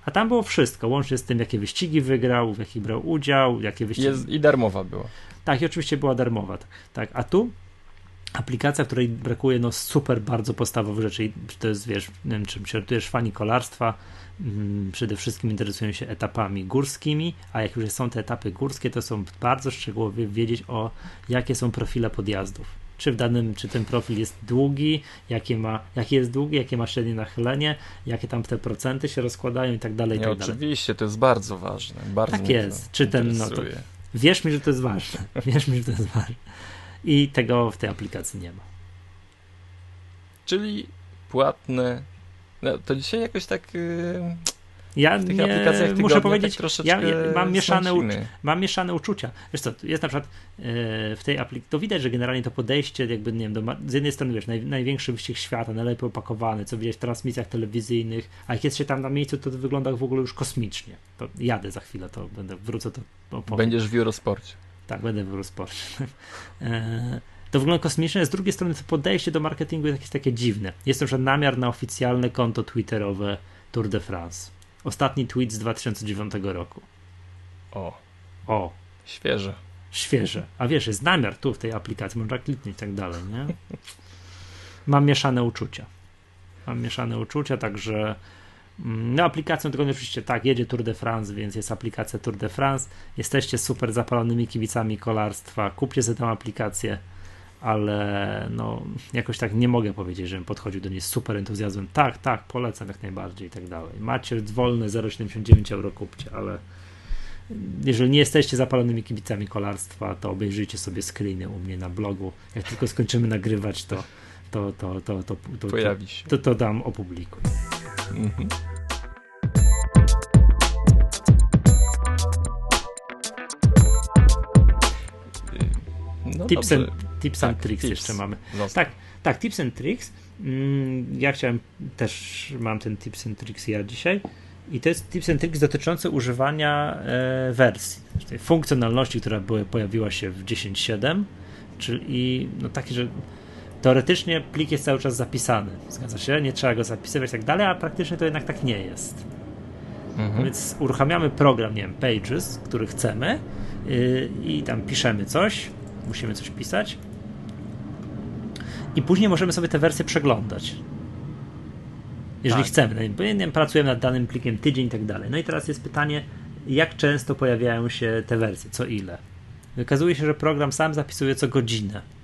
A tam było wszystko, łącznie z tym, jakie wyścigi wygrał, w jakich brał udział, jakie wyścigi. Jest, I darmowa była. Tak, i oczywiście była darmowa. Tak. tak. A tu aplikacja, której brakuje no super bardzo podstawowych rzeczy. I to jest, wiesz, nie wiem, czym się orientujesz, fani kolarstwa hmm, przede wszystkim interesują się etapami górskimi, a jak już są te etapy górskie, to są bardzo szczegółowo wiedzieć o jakie są profile podjazdów. Czy w danym, czy ten profil jest długi, jakie ma, jakie jest długi, jakie ma średnie nachylenie, jakie tam te procenty się rozkładają i tak dalej. I tak oczywiście, dalej. to jest bardzo ważne. Bardzo tak jest. Czy ten, no to, wierz mi, że to jest ważne. Wierz mi, że to jest ważne i tego w tej aplikacji nie ma. Czyli płatne. No, to dzisiaj jakoś tak. Yy... Ja nie, muszę tak powiedzieć, tak ja, ja mam, mieszane mam mieszane uczucia. Wiesz co, jest na przykład yy, w tej aplikacji, to widać, że generalnie to podejście, jakby, nie wiem, do, z jednej strony, wiesz, naj, największy wyścig świata, najlepiej opakowany, co widać w transmisjach telewizyjnych, a jak jest się tam na miejscu, to, to wygląda w ogóle już kosmicznie. To jadę za chwilę, to będę, wrócę to opowiem. Będziesz w Eurosporcie. Tak, będę w Eurosporcie. E, to wygląda kosmicznie, z drugiej strony to podejście do marketingu jest jakieś takie dziwne. Jest to, że namiar na oficjalne konto twitterowe Tour de France. Ostatni tweet z 2009 roku. O. O. Świeże. świeże. A wiesz, jest namiar tu w tej aplikacji, można kliknąć i tak dalej, nie? Mam mieszane uczucia. Mam mieszane uczucia, także no aplikacją tylko oczywiście tak, jedzie Tour de France, więc jest aplikacja Tour de France. Jesteście super zapalonymi kibicami kolarstwa, kupcie sobie tę aplikację, ale no jakoś tak nie mogę powiedzieć, żebym podchodził do niej z super entuzjazmem. Tak, tak, polecam jak najbardziej i tak dalej. Macie wolne 0,79 euro kupcie, ale jeżeli nie jesteście zapalonymi kibicami kolarstwa, to obejrzyjcie sobie screeny u mnie na blogu. Jak tylko skończymy nagrywać, to to, to, to, to, to, Pojawi się. To, to dam opublikuj. Mhm. No tips, and, tips and tak, tricks tips. jeszcze mamy. Tak, tak, tips and tricks. Mm, ja chciałem też, mam ten tips and tricks ja dzisiaj. I to jest tips and tricks dotyczące używania e, wersji, tej funkcjonalności, która były, pojawiła się w 10.7, czyli no taki, że teoretycznie plik jest cały czas zapisany, zgadza się, nie trzeba go zapisywać i tak dalej, a praktycznie to jednak tak nie jest. Mhm. Więc uruchamiamy program, nie wiem, Pages, który chcemy yy, i tam piszemy coś, musimy coś pisać i później możemy sobie te wersje przeglądać. Jeżeli tak. chcemy, no, nie wiem, pracujemy nad danym plikiem tydzień i tak dalej. No i teraz jest pytanie, jak często pojawiają się te wersje, co ile. Wykazuje się, że program sam zapisuje co godzinę.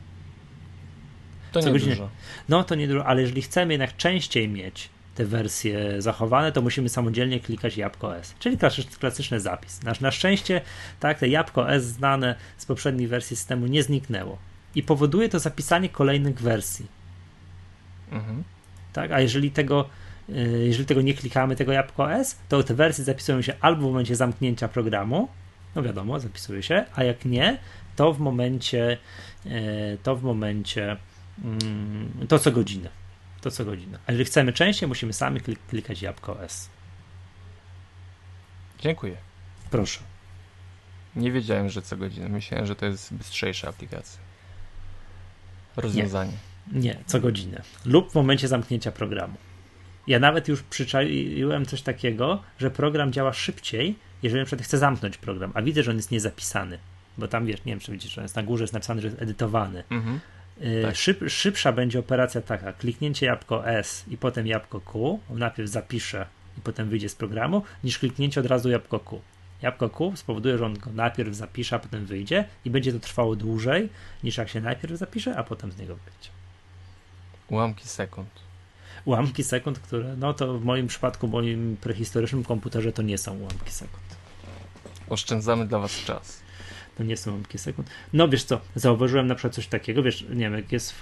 To nie godzinę. dużo. No to nie dużo, ale jeżeli chcemy jednak częściej mieć te wersje zachowane, to musimy samodzielnie klikać jabłko S, czyli klasyczny zapis. Na, na szczęście tak, te jabłko S znane z poprzedniej wersji systemu nie zniknęło i powoduje to zapisanie kolejnych wersji. Mhm. Tak, a jeżeli tego y, jeżeli tego nie klikamy, tego jabłko S, to te wersje zapisują się albo w momencie zamknięcia programu, no wiadomo, zapisuje się, a jak nie, to w momencie y, to w momencie to co godzinę. To co godzinę. A jeżeli chcemy częściej, musimy sami klik klikać jabłko S. Dziękuję. Proszę. Nie wiedziałem, że co godzinę. Myślałem, że to jest bystrzejsza aplikacja. Rozwiązanie. Nie, nie co godzinę. Lub w momencie zamknięcia programu. Ja nawet już przyczaiłem coś takiego, że program działa szybciej, jeżeli na przykład chcę zamknąć program, a widzę, że on jest niezapisany. Bo tam wiesz, nie wiem, czy widzisz, że on jest na górze, jest napisane, że jest edytowany. Mhm. Y, tak. Szyb, szybsza będzie operacja taka, kliknięcie jabłko S i potem jabłko Q, on najpierw zapisze i potem wyjdzie z programu, niż kliknięcie od razu jabłko Q. Jabłko Q spowoduje, że on go najpierw zapisze, a potem wyjdzie i będzie to trwało dłużej, niż jak się najpierw zapisze, a potem z niego wyjdzie. Ułamki sekund. Ułamki sekund, które, no to w moim przypadku, w moim prehistorycznym komputerze to nie są ułamki sekund. Oszczędzamy dla Was czas to nie są ułamki sekund. No wiesz co, zauważyłem na przykład coś takiego, wiesz, nie wiem, jak jest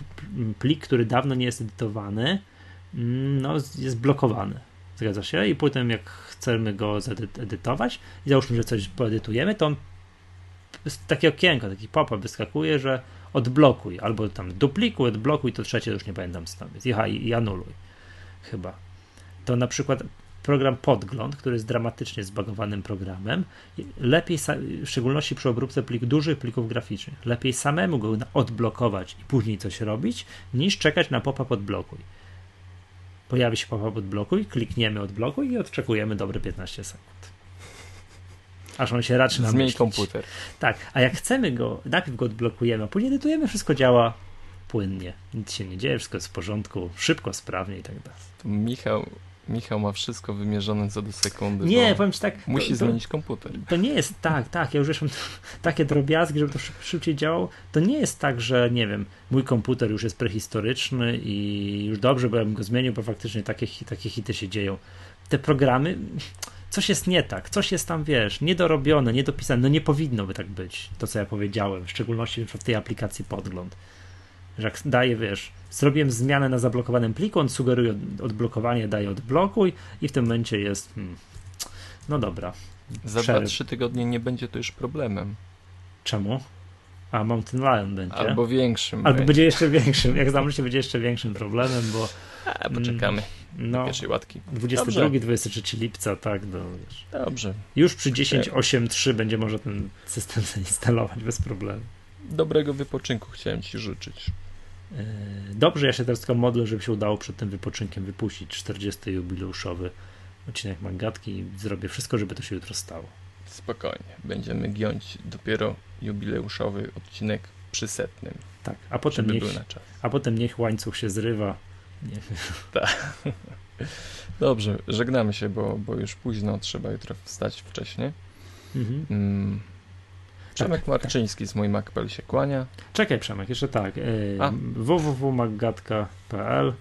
plik, który dawno nie jest edytowany, mm, no jest blokowany. Zgadza się? I potem jak chcemy go zedytować i załóżmy, że coś poedytujemy, to takie okienko, taki pop-up wyskakuje, że odblokuj, albo tam duplikuj, odblokuj, to trzecie już nie pamiętam co tam jest. I, i anuluj. Chyba. To na przykład program Podgląd, który jest dramatycznie zbagowanym programem, lepiej, w szczególności przy obróbce plik, dużych plików graficznych, lepiej samemu go odblokować i później coś robić, niż czekać na pop-up odblokuj. Pojawi się pop-up odblokuj, klikniemy odblokuj i odczekujemy dobre 15 sekund. Aż on się raczy nam Zmień komputer. Tak, a jak chcemy go, najpierw go odblokujemy, a później edytujemy, wszystko działa płynnie. Nic się nie dzieje, wszystko jest w porządku, szybko, sprawnie i tak dalej. Michał Michał ma wszystko wymierzone co do sekundy. Nie, powiem ci tak. Musi to, zmienić komputer. To nie jest tak, tak. Ja już mam takie drobiazgi, żeby to szybciej działało. To nie jest tak, że nie wiem, mój komputer już jest prehistoryczny i już dobrze, bo ja bym go zmienił, bo faktycznie takie, takie hity się dzieją. Te programy, coś jest nie tak, coś jest tam, wiesz, niedorobione, niedopisane. No nie powinno by tak być, to co ja powiedziałem, w szczególności w tej aplikacji Podgląd że jak daje, wiesz, zrobiłem zmianę na zablokowanym pliku, on sugeruje odblokowanie, daje odblokuj i w tym momencie jest, hmm, no dobra. Za 2-3 tygodnie nie będzie to już problemem. Czemu? A Mountain Lion będzie. Albo większym. Albo będzie jeszcze większym. Jak się, będzie jeszcze większym problemem, bo. A, poczekamy. Mm, no, pierwszej łatki. 22-23 lipca, tak. No, wiesz. Dobrze. Już przy 10.8.3 będzie można ten system zainstalować bez problemu. Dobrego wypoczynku chciałem Ci życzyć. E, dobrze, ja się teraz tylko modlę, żeby się udało przed tym wypoczynkiem wypuścić 40. jubileuszowy odcinek Mangatki i zrobię wszystko, żeby to się jutro stało. Spokojnie. Będziemy giąć dopiero jubileuszowy odcinek przy setnym. Tak, a potem, niech, a potem niech łańcuch się zrywa. Nie. Dobrze, żegnamy się, bo, bo już późno, trzeba jutro wstać wcześniej. Mhm. Mm. Przemek Marczyński z moim Macpel się kłania. Czekaj Przemek, jeszcze tak. Yy, www.maggatka.pl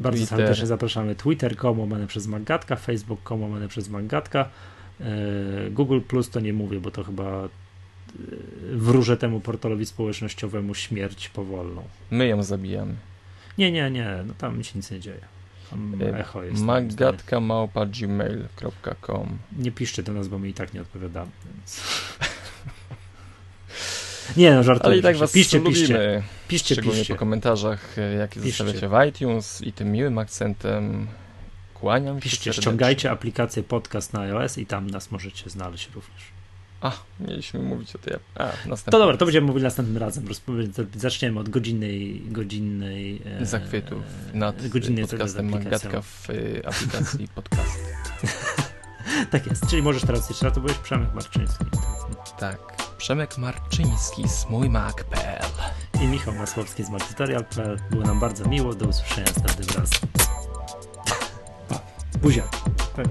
Bardzo Twitter. serdecznie zapraszamy. Twitter.com łamane przez Maggatka, Facebook.com łamane przez Maggatka. Yy, Google Plus to nie mówię, bo to chyba yy, wróżę temu portalowi społecznościowemu śmierć powolną. My ją zabijamy. Nie, nie, nie, no tam się nic nie dzieje. Tam Yy, echo jest. Maggatka małpa gmail.com Nie piszcie do nas, bo my i tak nie odpowiadamy. Więc... nie no, żartuję. Ale i tak was piszcie, lubimy. piszcie, piszcie, Szczególnie piszcie. po komentarzach, e, jakie Piszcie. zostawiacie w iTunes i tym miłym akcentem kłaniam się Piszcie, ściągajcie aplikację podcast na iOS i tam nas możecie znaleźć również. A, mieliśmy mówić o tej... A, To dobra, to będziemy mówili następnym razem. Zaczniemy od godzinnej, godzinnej e, zachwytów e, nad godzinnej podcastem. Magatka w y, aplikacji podcast. Tak jest, czyli możesz teraz jeszcze raz, to byłeś Przemek Marczyński Tak. Przemek Marczyński z mój Mac.pl i Michał Masłowski z Martutorial.pl. Było nam bardzo miło, do usłyszenia następnym razem. Pa. Buzia. Tak.